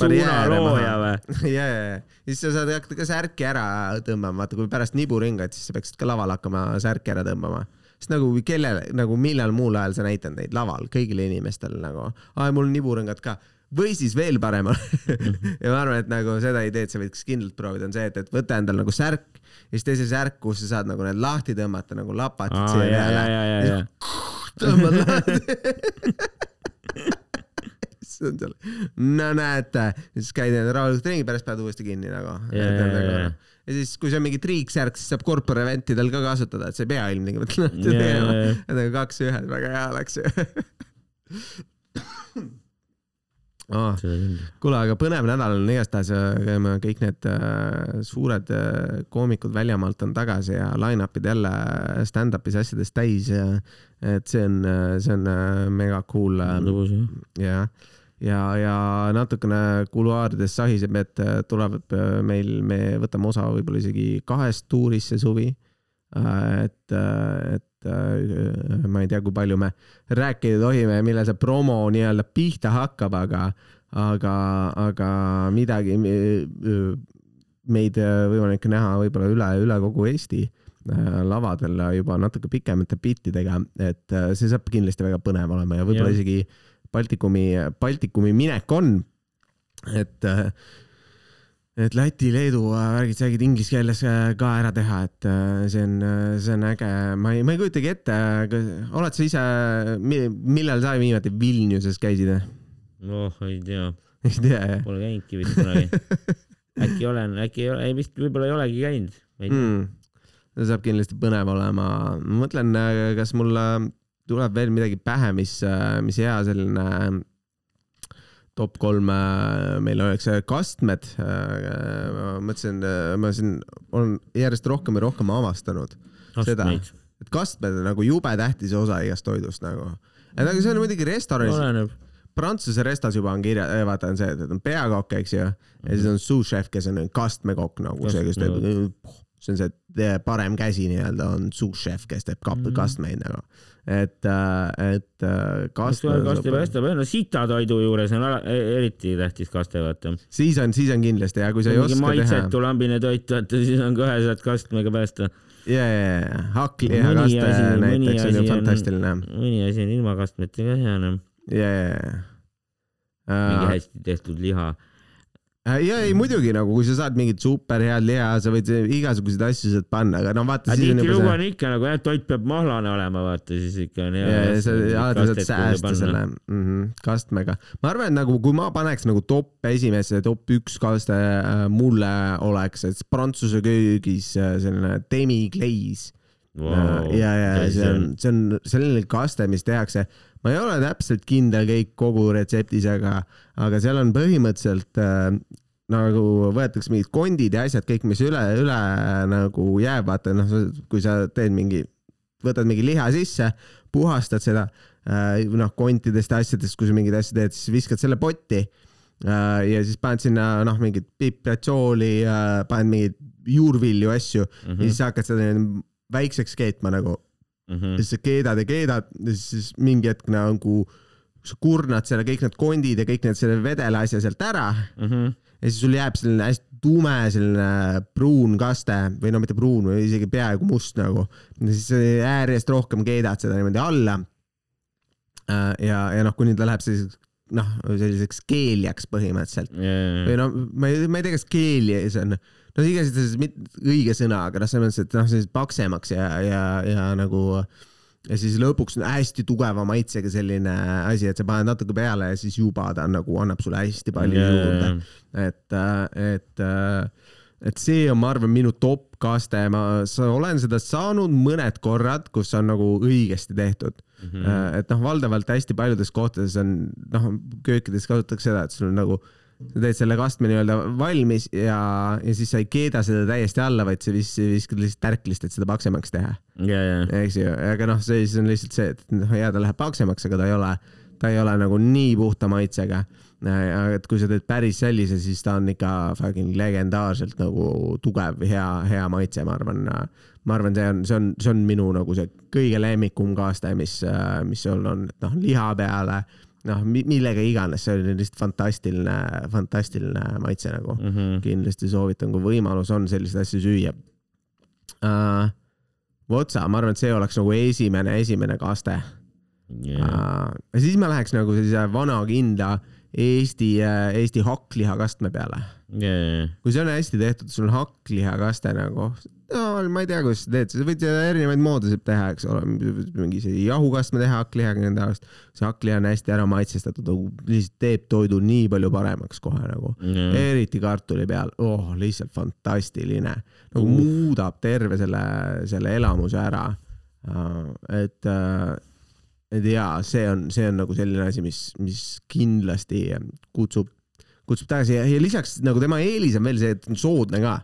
A: Barjääre maha.
B: ja, ja, ja siis sa saad hakata ka särki ära tõmbama, vaata kui pärast niburingat, siis sa peaksid ka laval hakkama särki ära tõmbama sest nagu kellele, nagu millal muul ajal sa näitad neid laval kõigile inimestele nagu, aa mul on niburõngad ka. Või siis veel parem <laughs> ja ma arvan, et nagu seda ideed sa võiks kindlalt proovida, on see, et, et võta endal nagu särk ja siis tee see särk, kus sa saad nagu need lahti tõmmata nagu lapatid siia
A: peale. <laughs>
B: tõmbad lahti. <laughs> Siis on seal, no näete, siis käid rahulikult ringi, pärast paned uuesti kinni nagu ja siis, kui see on mingi triiksärk, siis saab corporate event idel ka kasutada, et sa ei pea ilmtingimata <laughs> lahti tegema. et nagu kaks ühes, väga hea oleks ju oh.. <coughs> kuule, aga põnev nädal on igastahes, kõik need äh, suured äh, koomikud väljamaalt on tagasi ja line-up'id jälle stand-up'is asjadest täis ja et see on, see on äh, mega cool. jah ja, ja natukene kuluaarides sahiseb, et äh, tulevad äh, meil, me võtame osa võib-olla isegi kahest tuurist see suvi. Äh, et, et ma ei tea, kui palju me rääkida tohime, millal see promo nii-öelda pihta hakkab, aga, aga, aga midagi meid võimalik näha võib-olla üle, üle kogu Eesti lavadel juba natuke pikemate bittidega, et see saab kindlasti väga põnev olema ja võib-olla isegi Baltikumi, Baltikumi minek on. et, et Läti, Leedu värgid, räägid inglise keeles ka ära teha, et see on, see on äge. ma ei, ma ei kujutagi ette, oled sa ise, millal sa viimati Vilniuses käisid?
A: noh, ei tea. <laughs>
B: ei tea, jah?
A: Pole käinudki vist kunagi äkki olen, äkki ei ole, ei vist võib-olla ei olegi käinud.
B: Mm. see saab kindlasti põnev olema. ma mõtlen, kas mul tuleb veel midagi pähe, mis, mis hea selline top kolm meil oleks kastmed. mõtlesin, ma siin olen järjest rohkem ja rohkem avastanud Kastmeid. seda, et kastmed on nagu jube tähtis osa igast toidust nagu. et aga see on muidugi restoranis. Prantsuse restos juba on kirja, vaata on see, et on peakokk, eks ju, ja siis on sous-chef, kes on kastmekokk nagu see, kes teeb, see on see parem käsi nii-öelda on sous-chef, kes teeb kap- mm -hmm., kastmeid nagu et, äh, et äh, kaste.
A: kaste päästab, no sitatoidu juures on e-, eriti tähtis kaste, vaata.
B: siis on, siis on kindlasti ja kui sa ei oska teha.
A: maitsetu lambine toit, vaata siis on kohe saad kastmega päästa.
B: ja, ja, ja hakkliha kaste näiteks on ju fantastiline.
A: mõni asi on ilma kastmetega hea, noh.
B: ja, ja, ja.
A: mingi hästi tehtud liha
B: Äh, ja ei muidugi nagu, kui sa saad mingit super head liha, sa võid igasuguseid asju sealt panna, aga no vaata.
A: tihtilugu on ikka nagu jah, toit peab mahlane olema, vaata siis ikka on hea.
B: ja sa alati saad säästa selle mm -hmm, kastmega. ma arvan, et nagu kui ma paneks nagu top esimesse, top üks kaste äh, mulle oleks, et prantsuse köögis äh, selline demi-glaze wow,. ja, ja see on, see on selline kaste, mis tehakse ma ei ole täpselt kindel kõik kogu retseptis, aga, aga seal on põhimõtteliselt äh, nagu võetakse mingid kondid ja asjad, kõik, mis üle, üle nagu jääb, vaata noh, kui sa teed mingi, võtad mingi liha sisse, puhastad seda äh, noh, kontidest ja asjadest, kui sa mingeid asju teed, siis viskad selle potti äh, ja siis paned sinna noh, mingit pipratsiooli äh,, paned mingeid juurvilju, asju mm -hmm. ja siis hakkad seda väikseks keetma nagu mm. -hmm. ja siis sa keedad ja keedad ja siis mingi hetk nagu sa kurnad selle, kõik need kondid ja kõik need selle vedela asja sealt ära mm. -hmm. ja siis sul jääb selline hästi tume selline pruun kaste või no mitte pruun, isegi peaaegu must nagu. ja siis järjest rohkem keedad seda niimoodi alla. Äh, ja, ja noh, kuni ta läheb selliseks noh, selliseks keeljaks põhimõtteliselt yeah.. või no ma ei, ma ei tea, kas keeli see on no igatahes õige sõna, aga noh, selles mõttes, et noh, selliseks paksemaks ja, ja, ja nagu ja siis lõpuks hästi tugeva maitsega selline asi, et sa paned natuke peale ja siis juba ta nagu annab sulle hästi palju yeah, juurde. et, et, et see on, ma arvan, minu top kaste, ma olen seda saanud mõned korrad, kus on nagu õigesti tehtud mm. -hmm. et noh, valdavalt hästi paljudes kohtades on, noh, köökides kasutatakse seda, et sul on nagu sa teed selle kastme nii-öelda valmis ja, ja siis sa ei keeda seda täiesti alla, vaid sa vis, viskad lihtsalt tärklist, et seda paksemaks teha
A: yeah,. Yeah.
B: eks ju, aga noh, see siis on lihtsalt see, et noh, jaa, ta läheb paksemaks, aga ta ei ole, ta ei ole nagu nii puhta maitsega. et kui sa teed päris sellise, siis ta on ikka fucking legendaarselt nagu tugev, hea, hea maitse, ma arvan. ma arvan, see on, see on, see on minu nagu see kõige lemmikum kaaste, mis, mis sul on, et noh, liha peale noh, millega iganes, see oli lihtsalt fantastiline, fantastiline maitse nagu mm. -hmm. kindlasti soovitan, kui võimalus on selliseid asju süüa uh,. Votsa, ma arvan, et see oleks nagu esimene, esimene kaste yeah.. Uh, siis ma läheks nagu sellise vana kindla Eesti, Eesti hakklihakastme peale
A: yeah..
B: kui see on hästi tehtud, sul on hakklihakaste nagu, no ma ei tea, kuidas sa teed, sa võid erinevaid mooduseid teha, eks ole, mingi see jahukastme teha hakklihaga nende arust. see hakkliha on hästi ära maitsestatud, lihtsalt teeb toidu nii palju paremaks kohe nagu mm., eriti kartuli peal, oh lihtsalt fantastiline, nagu uh. muudab terve selle, selle elamuse ära. et, et jaa, see on, see on nagu selline asi, mis, mis kindlasti kutsub, kutsub tagasi ja, ja lisaks nagu tema eelis on veel see, et on soodne ka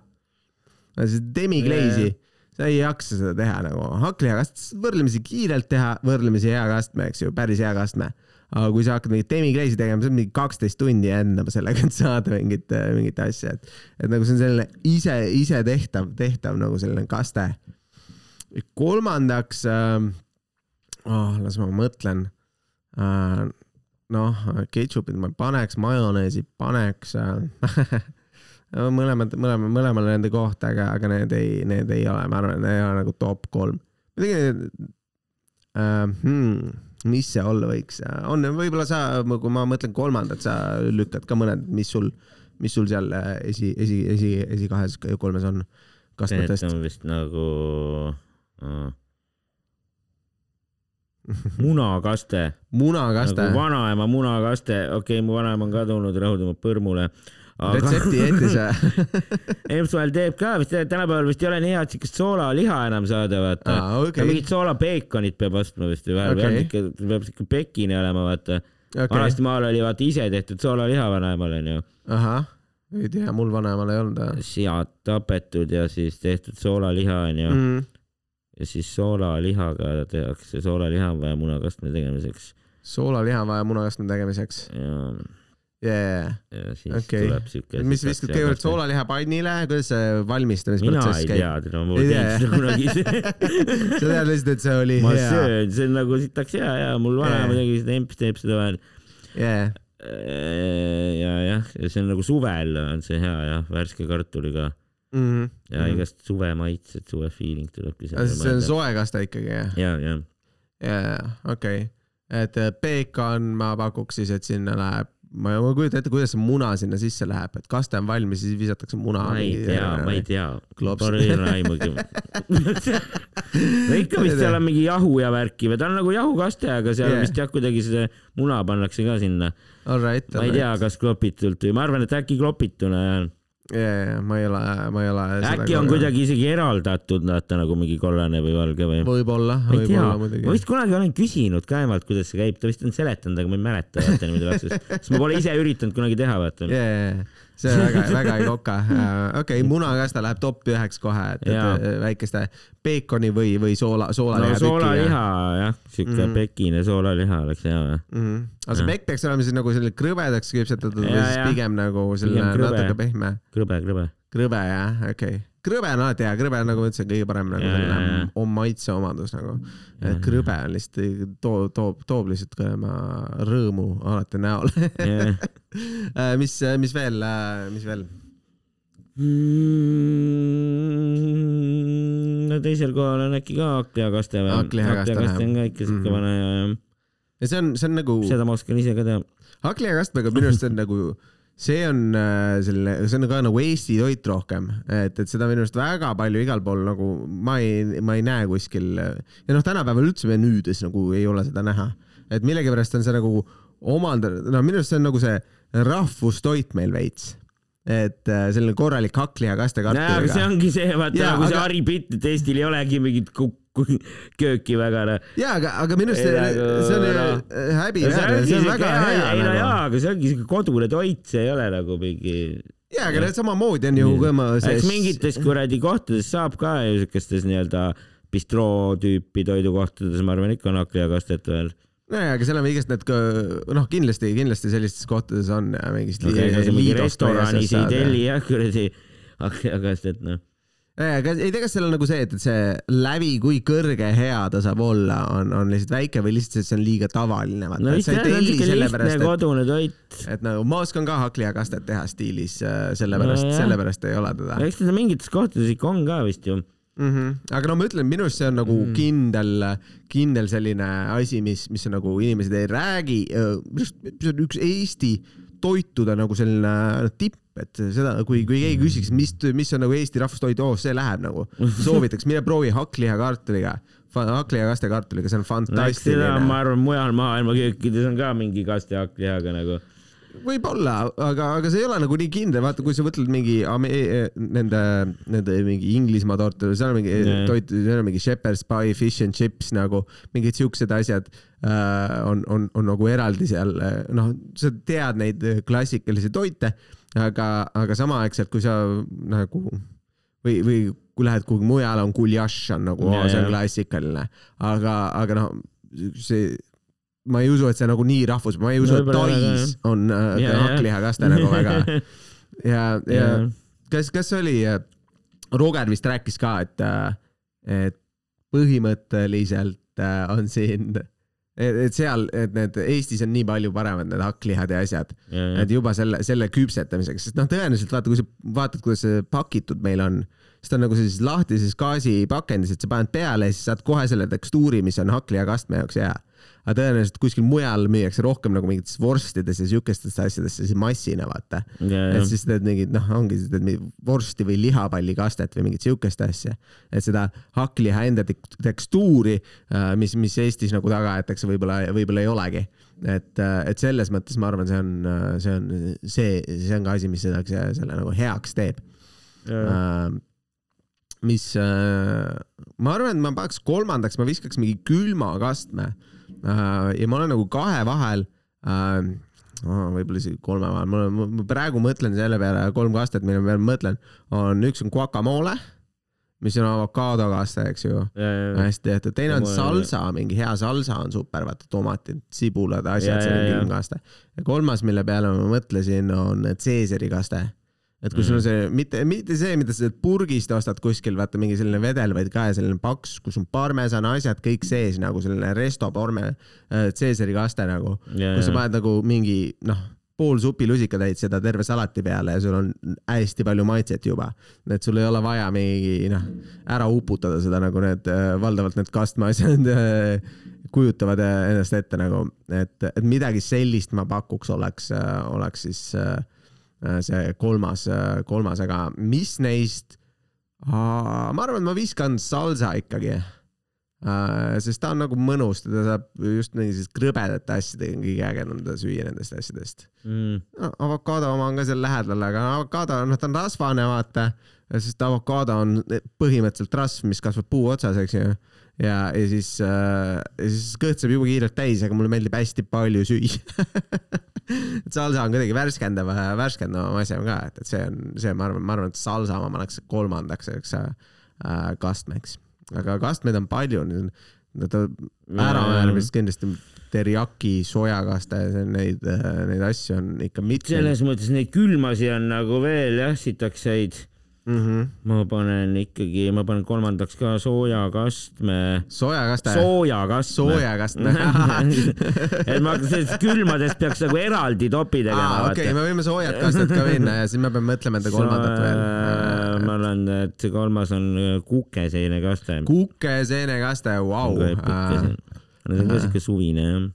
B: demiglaze'i, sa ei jaksa seda teha nagu, hakklihakast võrdlemisi kiirelt teha, võrdlemisi hea kastme, eks ju, päris hea kastme. aga kui sa hakkad mingit demiglaze'i tegema, see on mingi kaksteist tundi endama sellega, et saada mingit, mingit asja, et, et nagu see on selline ise, ise tehtav, tehtav nagu selline kaste. kolmandaks äh,, oh, las ma mõtlen. Äh, noh, ketšupit ma paneks, majoneesi paneks äh, <laughs> mõlemad, mõlema, mõlemale nende kohta, aga, aga need ei, need ei ole, ma arvan, need ei ole nagu top kolm. muidugi äh,, hmm, mis see olla võiks, on, võib-olla sa, kui ma mõtlen kolmandat, sa lükkad ka mõned, mis sul, mis sul seal äh, esi, esi, esi, esikahes, kolmes on?
A: Need on vist nagu uh, munakaste. <laughs>
B: Munakaste.
A: Nagu vanaema munakaste, okei okay,, mu vanaema on kadunud, rahu tema põrmule
B: aga... retsepti jättis <laughs>
A: Emswell teeb ka vist, tänapäeval vist ei ole nii head siukest soolaliha enam saada, vaata
B: ah,. Okay.
A: mingit soolapeekonit peab ostma vist või vähemalt okay., peab siuke pekine olema, vaata
B: Okei.
A: vanasti maal oli vaata ise tehtud soolaliha vanaemal onju,
B: ahah, ei tea, mul vanaemal ei olnud
A: sead tapetud ja siis tehtud soolaliha onju
B: mm..
A: ja siis soolalihaga tehakse soolaliha on vaja munakastme tegemiseks
B: soolaliha on vaja munakastme tegemiseks
A: ja,
B: yeah..
A: ja siis
B: Okei.
A: tuleb siuke.
B: mis viskad kõigepealt? soolaliha pannile, kuidas see
A: mina
B: valmistamisprotsess
A: ei
B: käib?
A: tea, ma pole
B: Ei tea,
A: seda kunagi <laughs>
B: sa tead lihtsalt, et see oli
A: ma
B: hea.
A: söön, see on nagu sitaks hea ja mul vanaema
B: Jaa.
A: tegi seda, emps teeb seda vahel.
B: Yeah.
A: ja jah, see on nagu suvel on see hea jah, värske kartuliga
B: Mm -hmm.
A: ja igast suve maitsed, suve feeling tulebki.
B: see on soe kaste ikkagi jah?
A: ja, ja
B: jaa, okei. et äh, peekon ma pakuks siis, et sinna läheb, ma ei kujuta ette, kuidas see muna sinna sisse läheb, et kaste on valmis, siis visatakse muna.
A: ma ei tea, <laughs> ma ei tea. Pole aimugi. no ikka vist seal on mingi jahu ja värki või ta on nagu jahukaste, aga seal
B: Yeah.
A: vist jah, kuidagi see muna pannakse ka sinna.
B: Right,
A: ma ei tea, kas klopitult või ma arvan, et äkki klopituna jah.
B: jaa, ma ei ole, ma ei ole.
A: äkki on kuidagi isegi eraldatud, vaata nagu mingi kollane või valge või?
B: võib-olla,
A: ma
B: võib-olla,
A: ma
B: muidugi.
A: vist kunagi olen küsinud ka emalt, kuidas see käib, ta vist on seletanud, aga ma ei mäleta vaata niimoodi <laughs> lapsest, sest ma pole ise üritanud kunagi teha, vaata.
B: jaa, see on väga, <laughs> väga ei koka. okei, munakaste läheb top üheks kohe, et, et väikeste peekoni või, või soola, soolaliha
A: no soolaliha jah, siuke mm. pekine soolaliha oleks hea või?
B: mm. -hmm. aga see pekk peaks olema siis nagu selline krõbedaks küpsetatud või siis pigem nagu selline natuke pehme?
A: krõbe, krõbe.
B: krõbe jah, okei okay.. Krõbe on alati hea, krõbe on nagu ma ütlesin, kõige parem nagu selline
A: jaa.
B: oma maitseomadus nagu.
A: Jaa.
B: krõbe on lihtsalt toob, toob, toob lihtsalt ka oma rõõmu alati näole. <laughs> mis, mis veel, mis veel?
A: Mm, no teisel kohal on äkki ka hakkliakaste või?
B: Hakkliakaste
A: on ka ikka siuke
B: Mhm.
A: vana ja
B: ja see on, see on nagu,
A: seda ma oskan ise ka teha.
B: hakklihakastmega minu arust on nagu, see on äh, selline, see on ka nagu Eesti toit rohkem, et, et seda minu arust väga palju igal pool nagu ma ei, ma ei näe kuskil ja noh, tänapäeval üldse menüüdes nagu ei ole seda näha, et millegipärast on see nagu omandanud, no minu arust see on nagu see rahvustoit meil veits, et äh, selline korralik hakklihakaste
A: aga see
B: kartuliga.
A: ongi see, vaata
B: Jaa,
A: nagu see
B: aga-
A: Harri Pitt, et Eestil ei olegi mingit kööki väga noh.
B: ja aga, aga minu arust see,
A: nagu,
B: see on
A: noh.
B: ju häbiväärne, see on väga hea
A: ei no
B: nagu.
A: jaa, aga see ongi siuke kodune toit, see ei ole nagu mingi.
B: jaa, aga need samamoodi on ju ka ma
A: eks mingites kuradi kohtades saab ka ju siukestes nii-öelda bistroo tüüpi toidukohtades, ma arvan, ikka on hakkliakastet veel.
B: nojah, aga seal on igast need, noh, kindlasti, kindlasti sellistes kohtades on ja mingist
A: no
B: Liidost või
A: restoranis ei
B: ja-
A: telli jah kuradi hakkliakastet noh.
B: Aga ei tea, kas seal on nagu see, et, et see lävi, kui kõrge hea ta saab olla, on, on lihtsalt väike või lihtsalt et see on liiga tavaline,
A: no vist jah, on siuke lihtne kodune toit.
B: et nagu ma oskan ka hakkliakastet teha stiilis äh, sellepärast
A: Nojah.
B: sellepärast ei ole teda
A: eks teda mingites kohtades ikka on ka vist ju.
B: mm. -hmm. aga no ma ütlen, minu arust see on nagu mm. kindel, kindel selline asi, mis, mis on nagu inimesed ei räägi. minu arust see on üks Eesti toitude nagu selline tipp, et seda, kui, kui keegi küsiks, mis, mis on nagu Eesti rahvustoit, oo, see läheb nagu. soovitaks, mine proovi hakkliha kartuliga, hakklihakaste kartuliga, see on fantastiline
A: ma arvan, mujal maailma köökides on ka mingi kaste hakklihaga nagu.
B: võib-olla, aga, aga see ei ole nagu nii kindel, vaata, kui sa mõtled mingi ame- nende, nende mingi Inglismaa torte, seal on mingi
A: Jaa.
B: toit, seal on mingi shepherd's pie, fish and chips nagu mingid siuksed asjad äh, on, on, on nagu eraldi seal, noh, sa tead neid klassikalisi toite, aga, aga samaaegselt, kui sa nagu või, või kui lähed kuhugi mujale, on guljaš on nagu,
A: Jaa,
B: see on klassikaline, aga, aga noh, see ma ei usu, et see nagu nii rahvus, ma ei usu, et
A: Võib-olla väga,
B: Tais on äh, hakklihakaste nagu väga. Ja, <laughs> ja
A: ja
B: kas, kas oli, Roger vist rääkis ka, et, et põhimõtteliselt äh, on siin, et, et seal, et need Eestis on nii palju paremad need hakklihad ja asjad, et juba selle, selle küpsetamiseks, sest noh, tõenäoliselt vaata, kui sa vaatad, kuidas see pakitud meil on, siis ta on nagu sellises lahtises gaasipakendis, et sa paned peale ja siis saad kohe selle tekstuuri, mis on hakklihakastme jaoks hea. Aga tõenäoliselt kuskil mujal müüakse rohkem nagu mingites vorstides ja siukestesse asjadesse siis massina vaata. et siis teed mingit, noh, ongi, teed mingit vorsti või lihapallikastet või mingit siukest asja. et seda hakkliha enda tek- tekstuuri, mis, mis Eestis nagu taga aetakse, võib-olla, võib-olla ei olegi. et, et selles mõttes ma arvan, see on, see on see, see on ka asi, mis seda, selle nagu heaks teeb. mis, ma arvan, et ma paneks kolmandaks, ma viskaks mingi külmakastme. Ja ma olen nagu kahe vahel, äh, oh, võib-olla isegi kolme vahel, ma praegu mõtlen selle peale, kolm kastet, mille peale ma mõtlen, on üks on guacamole, mis on avokaadokaste, eks ju, hästi tehtud, teine on salsa, mingi hea salsa on super, vaata tomatid, sibulad, asjad, see on külmkaste. ja kolmas, mille peale ma mõtlesin, on Caesari kaste et kui mm. sul on mhm. see, mitte, mitte see, mida sa purgist ostad kuskil, vaata mingi selline vedel, vaid ka selline paks, kus on parmesan, asjad kõik sees nagu selline resto parme äh,, Caesari kaste nagu yeah,, kus sa paned nagu mingi noh, pool supilusikatäit seda terve salati peale ja sul on hästi palju maitset juba. et sul ei ole vaja mingi noh, ära uputada seda nagu need äh, valdavalt need kastmeasjad äh, kujutavad äh, ennast ette nagu, et, et midagi sellist ma pakuks, oleks, oleks siis äh, Äh, see kolmas, äh, kolmas, aga mis neist? ma arvan, et ma viskan salsa ikkagi. Äh, sest ta on nagu mõnus, teda saab just mingisugust krõbedate asjadega kõige ägedam teda süüa nendest asjadest mm.. avokaado oma on ka seal lähedal, aga avokaado, noh, ta on rasvane, vaata, sest avokaado on põhimõtteliselt rasv, mis kasvab puu otsas, eks ju ja, ja siis äh,, ja siis kõht saab jube kiirelt täis, aga mulle meeldib hästi palju süüa <laughs> et salsa on kuidagi värskendav, värskendavam on ka, et, et see on, see, ma arvan, ma arvan, et salsa ma paneks kolmandaks selleks äh, kastmeks, aga kastmeid on palju, nad äramäär vist kindlasti teriyaki, sojakaste, neid, neid asju on ikka mitmeid.
A: selles mõttes neid külmasi on nagu veel jah, sitakseid mm. -hmm. ma panen ikkagi, ma panen kolmandaks ka soojakastme.
B: soojakastme?
A: soojakastme.
B: soojakastme <laughs>
A: et ma sellest külmadest peaks nagu eraldi topi tegema.
B: okei okay,, me võime soojad kasted ka minna ja siis me peame mõtlema enda kolmandat veel.
A: ma olen, et kolmas on kukeseenekaste.
B: kukeseenekaste, vau.
A: Need on ka siuke suvine jah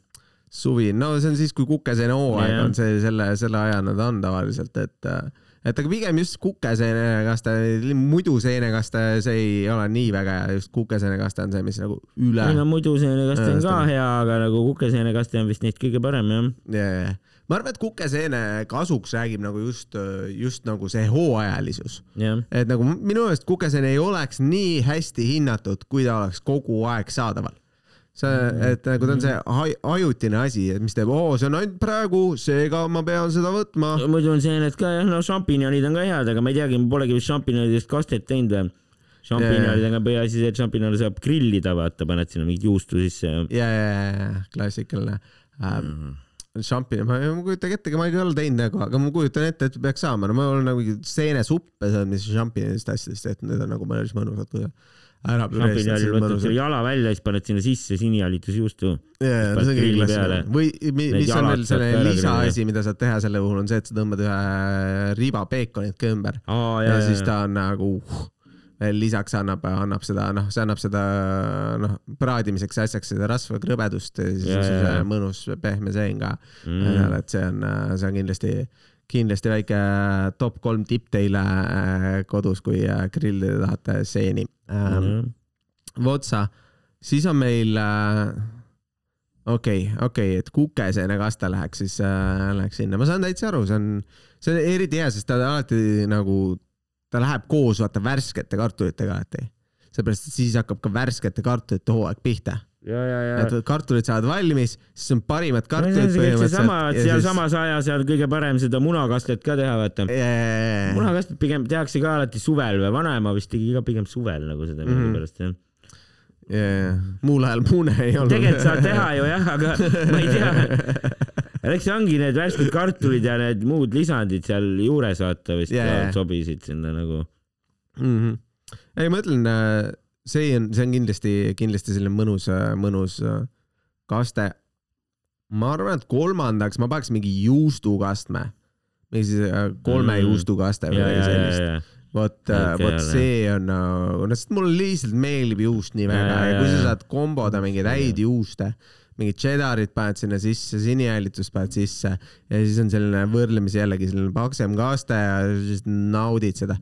B: suvi, no see on siis, kui kukeseene hooaeg on see, selle, selle aja nad on tavaliselt, et äh, et aga pigem just kukeseenekaste, muidu seenekaste, see ei ole nii väga hea, just kukeseenekaste on see, mis nagu üle.
A: ei no muidu seenekaste on ka hea, aga nagu kukeseenekaste on vist neist kõige parem jah.
B: ja, ja, ma arvan, et kukeseene kasuks räägib nagu just, just nagu see hooajalisus. et nagu minu meelest kukeseene ei oleks nii hästi hinnatud, kui ta oleks kogu aeg saadaval see, mm-hmm. et nagu ta on see ajutine asi, et mis teeb, oo, see on ainult praegu, seega ma pean seda võtma.
A: muidu on see, et ka jah, no šampinjonid on ka head, aga ma ei teagi, ma polegi vist šampinjonidest kastet teinud või šampinjonidega on peaasi see, et šampinjone saab grillida, vaata, paned sinna mingit juustu sisse ja.
B: ja, ja, ja, klassikaline ähm, mm šampinjon, ma ei kujutagi ette, ma ei ole teinud nagu, aga ma kujutan ette, et peaks saama, no ma olen nagu seenesuppe saanud, mis šampinjonidest asjadest tehtud, need on nagu päris mõnusad kuidagi
A: ära püreestad. võtad selle jala välja, siis paned sinna sisse sinijalitusjuustu.
B: või mis on veel selle lisaasi, mida saad teha selle puhul, on see, et sa tõmbad ühe riba peekonit ka ümber
A: oh,.
B: ja, ja siis ta on nagu veel lisaks annab, annab seda, noh, see annab seda, noh, praadimiseks asjaks seda rasva krõbedust ja siis on see mõnus pehme sein ka mm.. et see on, see on kindlasti kindlasti väike top kolm tipp teile äh, kodus, kui äh, grillida tahate seeni. Votsa, siis on meil okei äh,, okei okay,, et kukeseene kaste läheks siis äh,, läheks sinna, ma saan täitsa aru, see on, see on eriti hea, sest ta alati nagu, ta läheb koos vaata värskete kartulitega alati. seepärast, et siis hakkab ka värskete kartulite hooaeg pihta et kartulid saavad valmis, siis on parimad kartulid
A: no, põhimõtteliselt. sealsamas siis... ajas on kõige parem seda munakastet ka teha, vaata
B: yeah..
A: munakastet pigem tehakse ka alati suvel või vanaema vist tegi ka pigem suvel nagu seda
B: mm -hmm.
A: millegipärast jah
B: yeah.. muul ajal mune ei olnud.
A: tegelikult saab teha ju jah, <laughs> aga ma ei tea eks ongi need värsked kartulid ja need muud lisandid seal juures vaata vist yeah. sobisid sinna nagu
B: mm. -hmm. ei, ma ütlen äh see on, see on kindlasti, kindlasti selline mõnus, mõnus kaste. ma arvan, et kolmandaks ma paneks mingi juustukastme, mingi siis äh, kolme mm. juustukaste või midagi sellist. vot, äh, vot see on, no sest mulle lihtsalt meeldib juust nii väga ja, ja kui sa saad komboda mingeid häid juuste mingit cheddarit paned sinna sisse, sinihäälitust paned sisse ja siis on selline võrdlemisi jällegi selline paksem kaste ja siis naudid seda.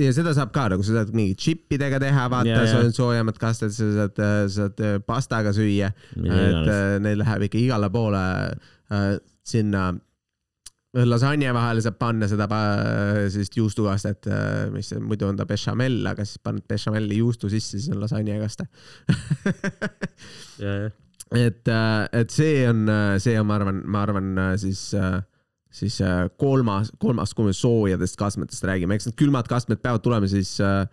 B: ja seda saab ka nagu, sa saad mingi džippidega teha, vaata, soojemad kasted, sa saad, saad äh, pastaga süüa. et äh, neil läheb ikka igale poole äh, sinna lasanje vahele saab panna seda sellist juustukastet, mis muidu on ta bechamel, aga siis paned bechamelli juustu sisse, siis on lasanjekaste <laughs>
A: ja, jah
B: et, et see on, see on, ma arvan, ma arvan siis, siis kolmas, kolmas, kui me soojadest kastmetest räägime, eks need külmad kastmed peavad tulema siis äh,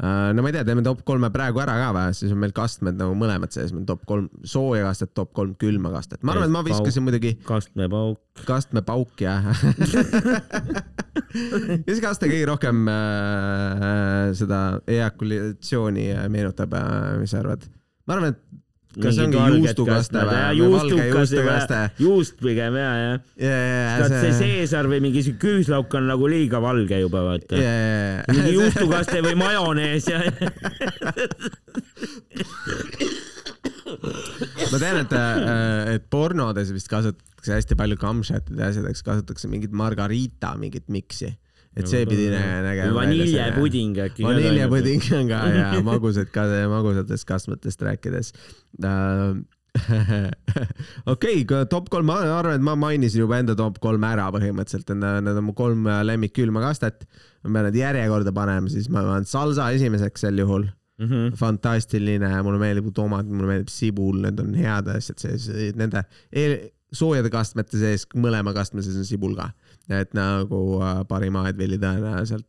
B: Äh, no ma ei tea, teeme top kolme praegu ära ka või, siis on meil kastmed nagu mõlemad sees, meil top kolm sooja kastet, top kolm külma kastet. ma arvan, et ma viskasin muidugi.
A: kastmepauk.
B: kastmepauk jah <laughs> mis kaste kõige rohkem äh, seda ejakulatsiooni meenutab äh,, mis sa arvad? ma arvan, et kas see ongi juustukaste või?
A: valge juustukaste. juust pigem ja, ja
B: yeah,.
A: See... see seesar või mingi siuke küüslauk on nagu liiga valge juba vaata
B: yeah..
A: mingi <laughs> juustukaste või majonees ja
B: ma tean, et, äh, et pornodes vist kasutatakse hästi palju kamšatide asjadeks, kasutatakse mingit margarita, mingit miksi et see pidi nägema.
A: vaniljepuding äkki.
B: vaniljepuding on ka ja magusad ka, magusatest kastmetest rääkides uh, <laughs> okei okay,, top kolm, ma arvan, et ma mainisin juba enda top kolm ära põhimõtteliselt, need on mu kolm lemmikkülma kastet. ma pean need järjekorda panema, siis ma panen salsa esimeseks sel juhul mm. -hmm. fantastiline, mulle meeldib tomat, mulle meeldib sibul, need on head asjad sees, nende soojade kastmete sees, mõlema kastme sees on sibul ka et nagu äh, parim aedvilli tõenäoliselt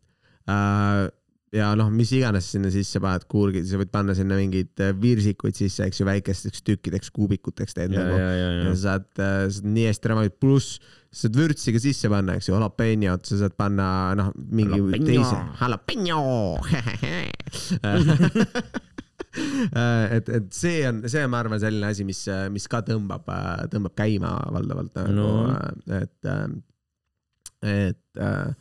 B: äh,. ja noh, mis iganes sinna sisse paned, kuurgid, sa võid panna sinna mingeid äh, virsikuid sisse, eks ju, väikesteks tükkideks, kuubikuteks teed
A: ja,
B: nagu. ja sa saad saad nii hästi valida, pluss sa saad vürtsi ka sisse panna, eks ju, jalapenjot, sa saad panna noh, mingi Jalapeno. teise, jalapenjo <laughs> et, et see on, see on, ma arvan, selline asi, mis, mis ka tõmbab, tõmbab käima valdavalt nagu no., et et äh,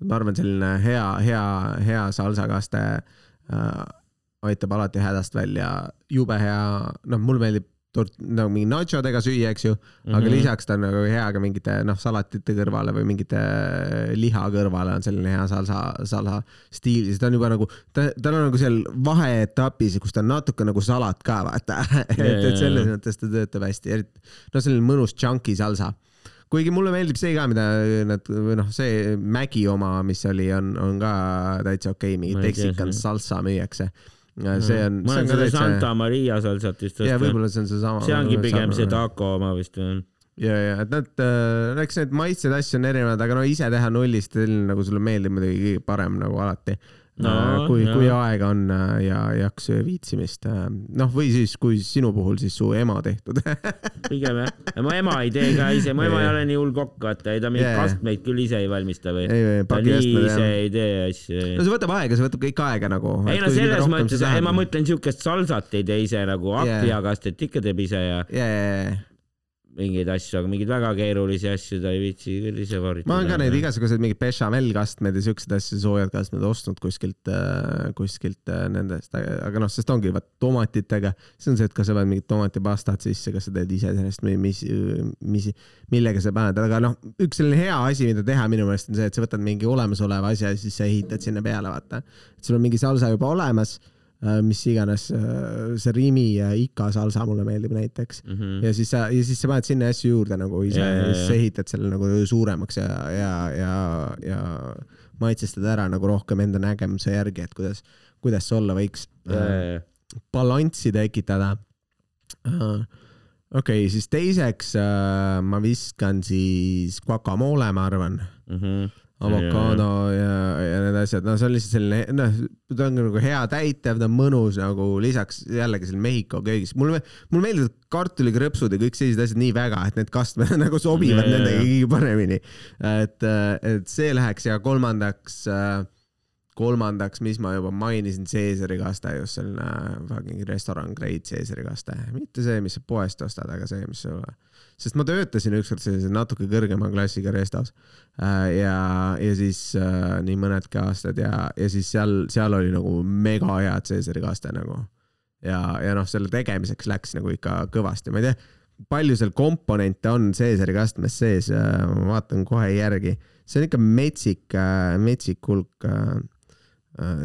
B: ma arvan, selline hea, hea, hea salsakaste äh, aitab alati hädast välja, jube hea, noh, mulle meeldib tort, nagu mingi nachodega süüa, eks ju mm, -hmm. aga mhm. lisaks ta on nagu hea ka mingite noh, salatite kõrvale või mingite liha kõrvale on selline hea salsa, salsa stiil, siis ta on juba nagu, ta, ta on nagu seal vaheetapis, kus ta on natuke nagu salat ka vaata. <laughs> Et, et selles mõttes ta töötab hästi, eriti noh, selline mõnus chunky salsa kuigi mulle meeldib see ka, mida nad või noh, see Mägi oma, mis oli, on, on ka täitsa okei okay,, mingi Texican salsa müüakse see on.
A: ma olen seda täitsa... Santa Maria salsat vist
B: ostnud. ja võib-olla see on seesama.
A: see ongi pigem see taco oma vist või?
B: ja, ja et nad, äh, eks need maitsed asju on erinevad, aga no ise teha nullist, nagu sulle meeldib muidugi kõige parem nagu alati no,. Äh, kui, kui aega on äh, ja jaksu ja viitsimist. Äh, noh, või siis, kui sinu puhul siis su ema tehtud <laughs>
A: pigem jah, mu ema ei tee ka ise, mu ema ei ole nii hull kokk, vaata, ei ta mingeid yeah. kastmeid küll ise ei valmista või. ta nii ise ei tee asju.
B: no see võtab aega, see võtab kõik aega nagu.
A: ei no selles mõttes, ma mõtlen siukest salsat ei tee ise nagu, akviakastet yeah. ikka teeb ise ja
B: yeah
A: mingeid asju, aga mingeid väga keerulisi asju ta ei viitsi küll ise varitada.
B: ma olen ka neid igasuguseid mingeid bechamel-kastmeid ja siukseid asju, soojad kastmed ostnud kuskilt äh,, kuskilt äh, nendest, aga noh, sest ongi vaat tomatitega, see on see, et kas sa paned mingit tomatipastat sisse, kas sa teed ise sellest või mis, mis, millega sa paned, aga noh, üks selline hea asi, mida teha minu meelest on see, et sa võtad mingi olemasoleva asja ja siis sa ehitad sinna peale, vaata. et sul on mingi salsa juba olemas mis iganes, äh, see Rimi Ika salsa mulle meeldib näiteks mm. -hmm. ja siis sa, ja siis sa paned sinna asju juurde nagu ise ja, ja siis ehitad selle nagu suuremaks ja, ja, ja, ja maitsestad ära nagu rohkem enda nägemuse järgi, et kuidas, kuidas see olla võiks.
A: Äh,
B: balanssi tekitada. okei siis teiseks ma viskan siis guacamole, ma arvan mm. -hmm avokaado ja, ja need asjad, no see on lihtsalt selline, noh, ta on nagu hea täitev, ta on mõnus nagu lisaks jällegi seal Mehhiko köögis. mulle, mulle meeldivad kartulikrõpsud ja kõik sellised asjad nii väga, et need kastmed <laughs> nagu sobivad yeah. nendega kõige paremini. et, et see läheks ja kolmandaks, kolmandaks, mis ma juba mainisin, Caesari kaste, just selline fucking restoran grade Caesari kaste, mitte see, mis sa poest ostad, aga see, mis sulle sest ma töötasin ükskord sellise natuke kõrgema klassiga restos äh, ja, ja siis äh, nii mõnedki aastad ja, ja siis seal, seal oli nagu mega hea Caesari kaste nagu. ja, ja noh, selle tegemiseks läks nagu ikka kõvasti, ma ei tea, palju seal komponente on Caesari kastmes sees, äh, ma vaatan kohe järgi, see on ikka metsik, metsik hulk.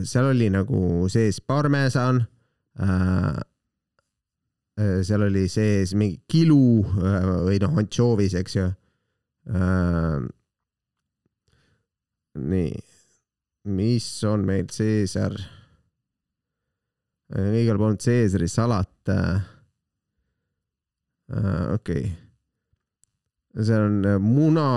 B: Seal oli nagu sees parmesan Äh, seal oli sees mingi kilu äh, või noh, antšoovis, eks ju. Äh, nii, mis on meil Caesar? igal pool on Caesari salat. okei okay see on äh, muna,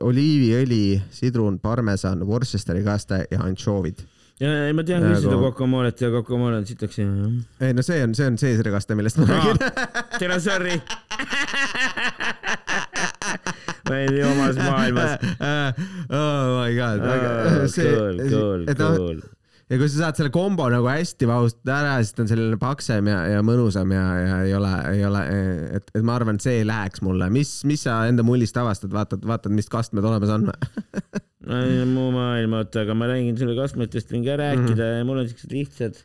B: oliiviõli, sidrun, parmesan, Worcesteri kaste ja anšoovid.
A: ja, ei ma tean küll seda kokomoolet ja kokomoole on sitaks hea.
B: ei no see on, see on Caesari kaste, millest ma räägin.
A: tere, sorry ma olin nii omas maailmas <laughs>
B: oh my god
A: oh,. cool, cool, cool
B: ja kui sa saad selle kombo nagu hästi vahustada ära, siis ta on selline paksem ja, ja mõnusam ja, ja ei ole, ei ole, et, et ma arvan, et see läheks mulle. mis, mis sa enda mullist avastad, vaatad, vaatad, mis kastmed olemas on <laughs>
A: no muu maailma, oota, aga ma räägin sulle kastmetest võin ka rääkida mm -hmm. mul on siuksed lihtsad.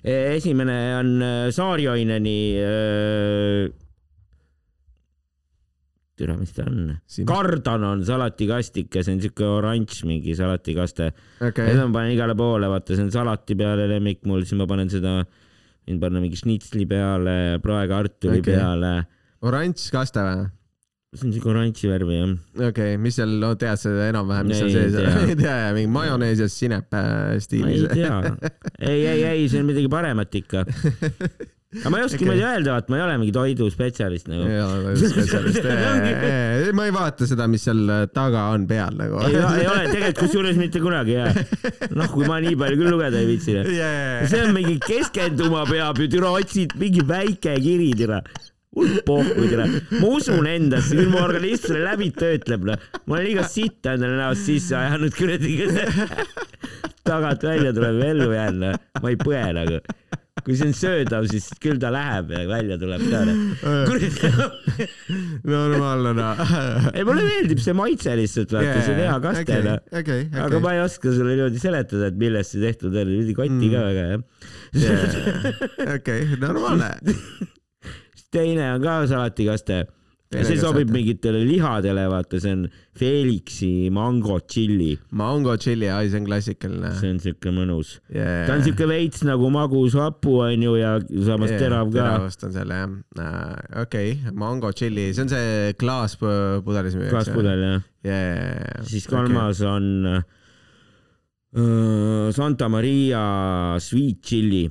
A: E, esimene on äh, Saarjoineni äh, türa, mis ta on? kardan on salatikastike, see on siuke oranž mingi salatikaste okay.. seda ma panen igale poole, vaata, see on salati peale lemmik mul, siis ma panen seda, võin panna mingi šnitsli peale, praekartuli okay. peale.
B: oranž kaste või?
A: see on siuke oranži värvi jah.
B: okei okay,, mis seal, no tead sa enam-vähem, mis seal sees on? <laughs> ei tea, mingi majonees ja sinep stiilis.
A: ei tea, ei, ei, ei, see on midagi paremat ikka <laughs> aga ma ei oska okay. niimoodi öelda, vaat ma ei ole mingi toiduspetsialist nagu. <laughs>
B: ma ei vaata seda, mis seal taga on peal nagu.
A: ei, ei ole tegelikult kusjuures mitte kunagi ja. noh, kui ma nii palju küll lugeda ei viitsi yeah.. see on mingi keskenduma peab ju, türa otsid mingi väike kiri, türa hull pohhu, tere. ma usun endasse, küll mu organism selle läbi töötleb, noh. ma olen liiga sitta endale näost sisse ajanud, kuradi. <laughs> tagant välja tuleb ellu jään, noh. ma ei põe nagu kui see on söödav, siis küll ta läheb ja välja tuleb ka.
B: normaalne noh.
A: ei, mulle meeldib see maitse lihtsalt, vaata yeah,, see on hea kaste okay,. Okay, okay. aga ma ei oska sulle niimoodi seletada, et millest see tehtud on, pidi kotti mm. ka väga
B: jah. okei, normaalne. <laughs>
A: teine on ka salatikaste ja see sobib mingitele lihadele, vaata, see on Felixi mango tšilli.
B: mango tšilli, ai, see on klassikaline.
A: see on siuke mõnus yeah.. ta on siuke veits nagu magus hapu onju ja samas yeah, terav ka.
B: teravust on seal jah uh,. okei okay., mango tšilli, see on see klaaspudelis
A: klaaspudel jah
B: yeah,.
A: siis kolmas okay. on uh, Santa Maria sweet chili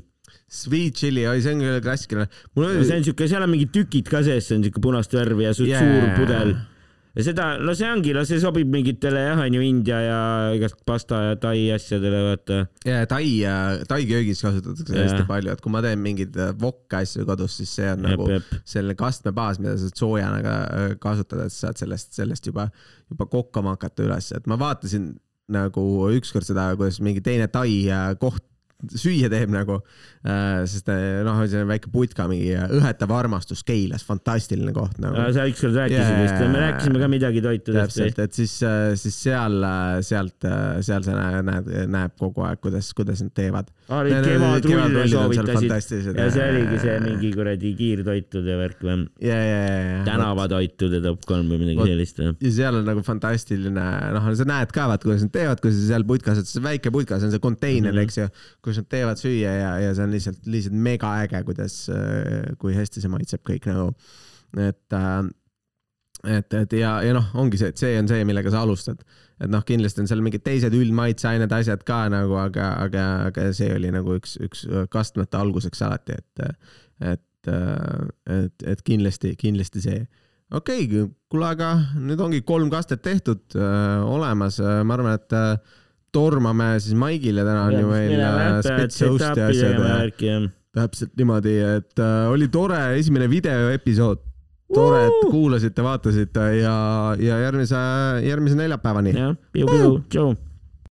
B: Sweet chili, oi, see on küll klassikaline.
A: mul oli. see on siuke, seal on mingid tükid ka sees, see on siuke punast värvi ja yeah. suur pudel. ja seda, no see ongi, no see sobib mingitele jah, onju India ja igast pasta ja tai asjadele, vaata.
B: ja tai, tai köögis kasutatakse yeah. hästi palju, et kui ma teen mingeid wokka asju kodus, siis see on jep, nagu jep. selline kastmebaas, mida sa soojana ka äh, kasutad, et sa saad sellest, sellest juba, juba kokkama hakata üles, et ma vaatasin nagu ükskord seda, kuidas mingi teine tai äh, koht süüa teeb nagu äh,. sest äh, noh, see väike putka, mingi õhetav armastus Keilas, fantastiline koht nagu.
A: sa ükskord rääkisid yeah, vist, me rääkisime ka midagi toitudest.
B: täpselt, et siis, äh, siis seal, äh, sealt, seal sa näed, näeb kogu aeg, kuidas, kuidas nad teevad.
A: kevadrulle soovitasid ja see oligi see mingi kuradi kiirtoitude värk või tänavatoitude top kolm või midagi sellist.
B: ja seal on nagu fantastiline, noh, sa näed ka, vaat kuidas nad teevad, kuidas seal putkas, et see väike putkas on see konteiner mm, -hmm. eks ju kus nad teevad süüa ja, ja see on lihtsalt, lihtsalt mega äge, kuidas, äh, kui hästi see maitseb kõik nagu. et, äh, et, et ja, ja noh, ongi see, et see on see, millega sa alustad. et noh, kindlasti on seal mingid teised üldmaitseained, asjad ka nagu, aga, aga, aga see oli nagu üks, üks kastmete alguseks alati, et, et, et, et kindlasti, kindlasti see okei okay,, kuule, aga nüüd ongi kolm kastet tehtud äh,, olemas, ma arvan, et äh, tormame siis Maigile, täna on ju meil äh, spets host'i asjad ja täpselt niimoodi, et äh, oli tore esimene videoepisood. tore, et kuulasite, vaatasite ja, ja järgmise, järgmise neljapäevani.
A: jah, piu-piu, tšau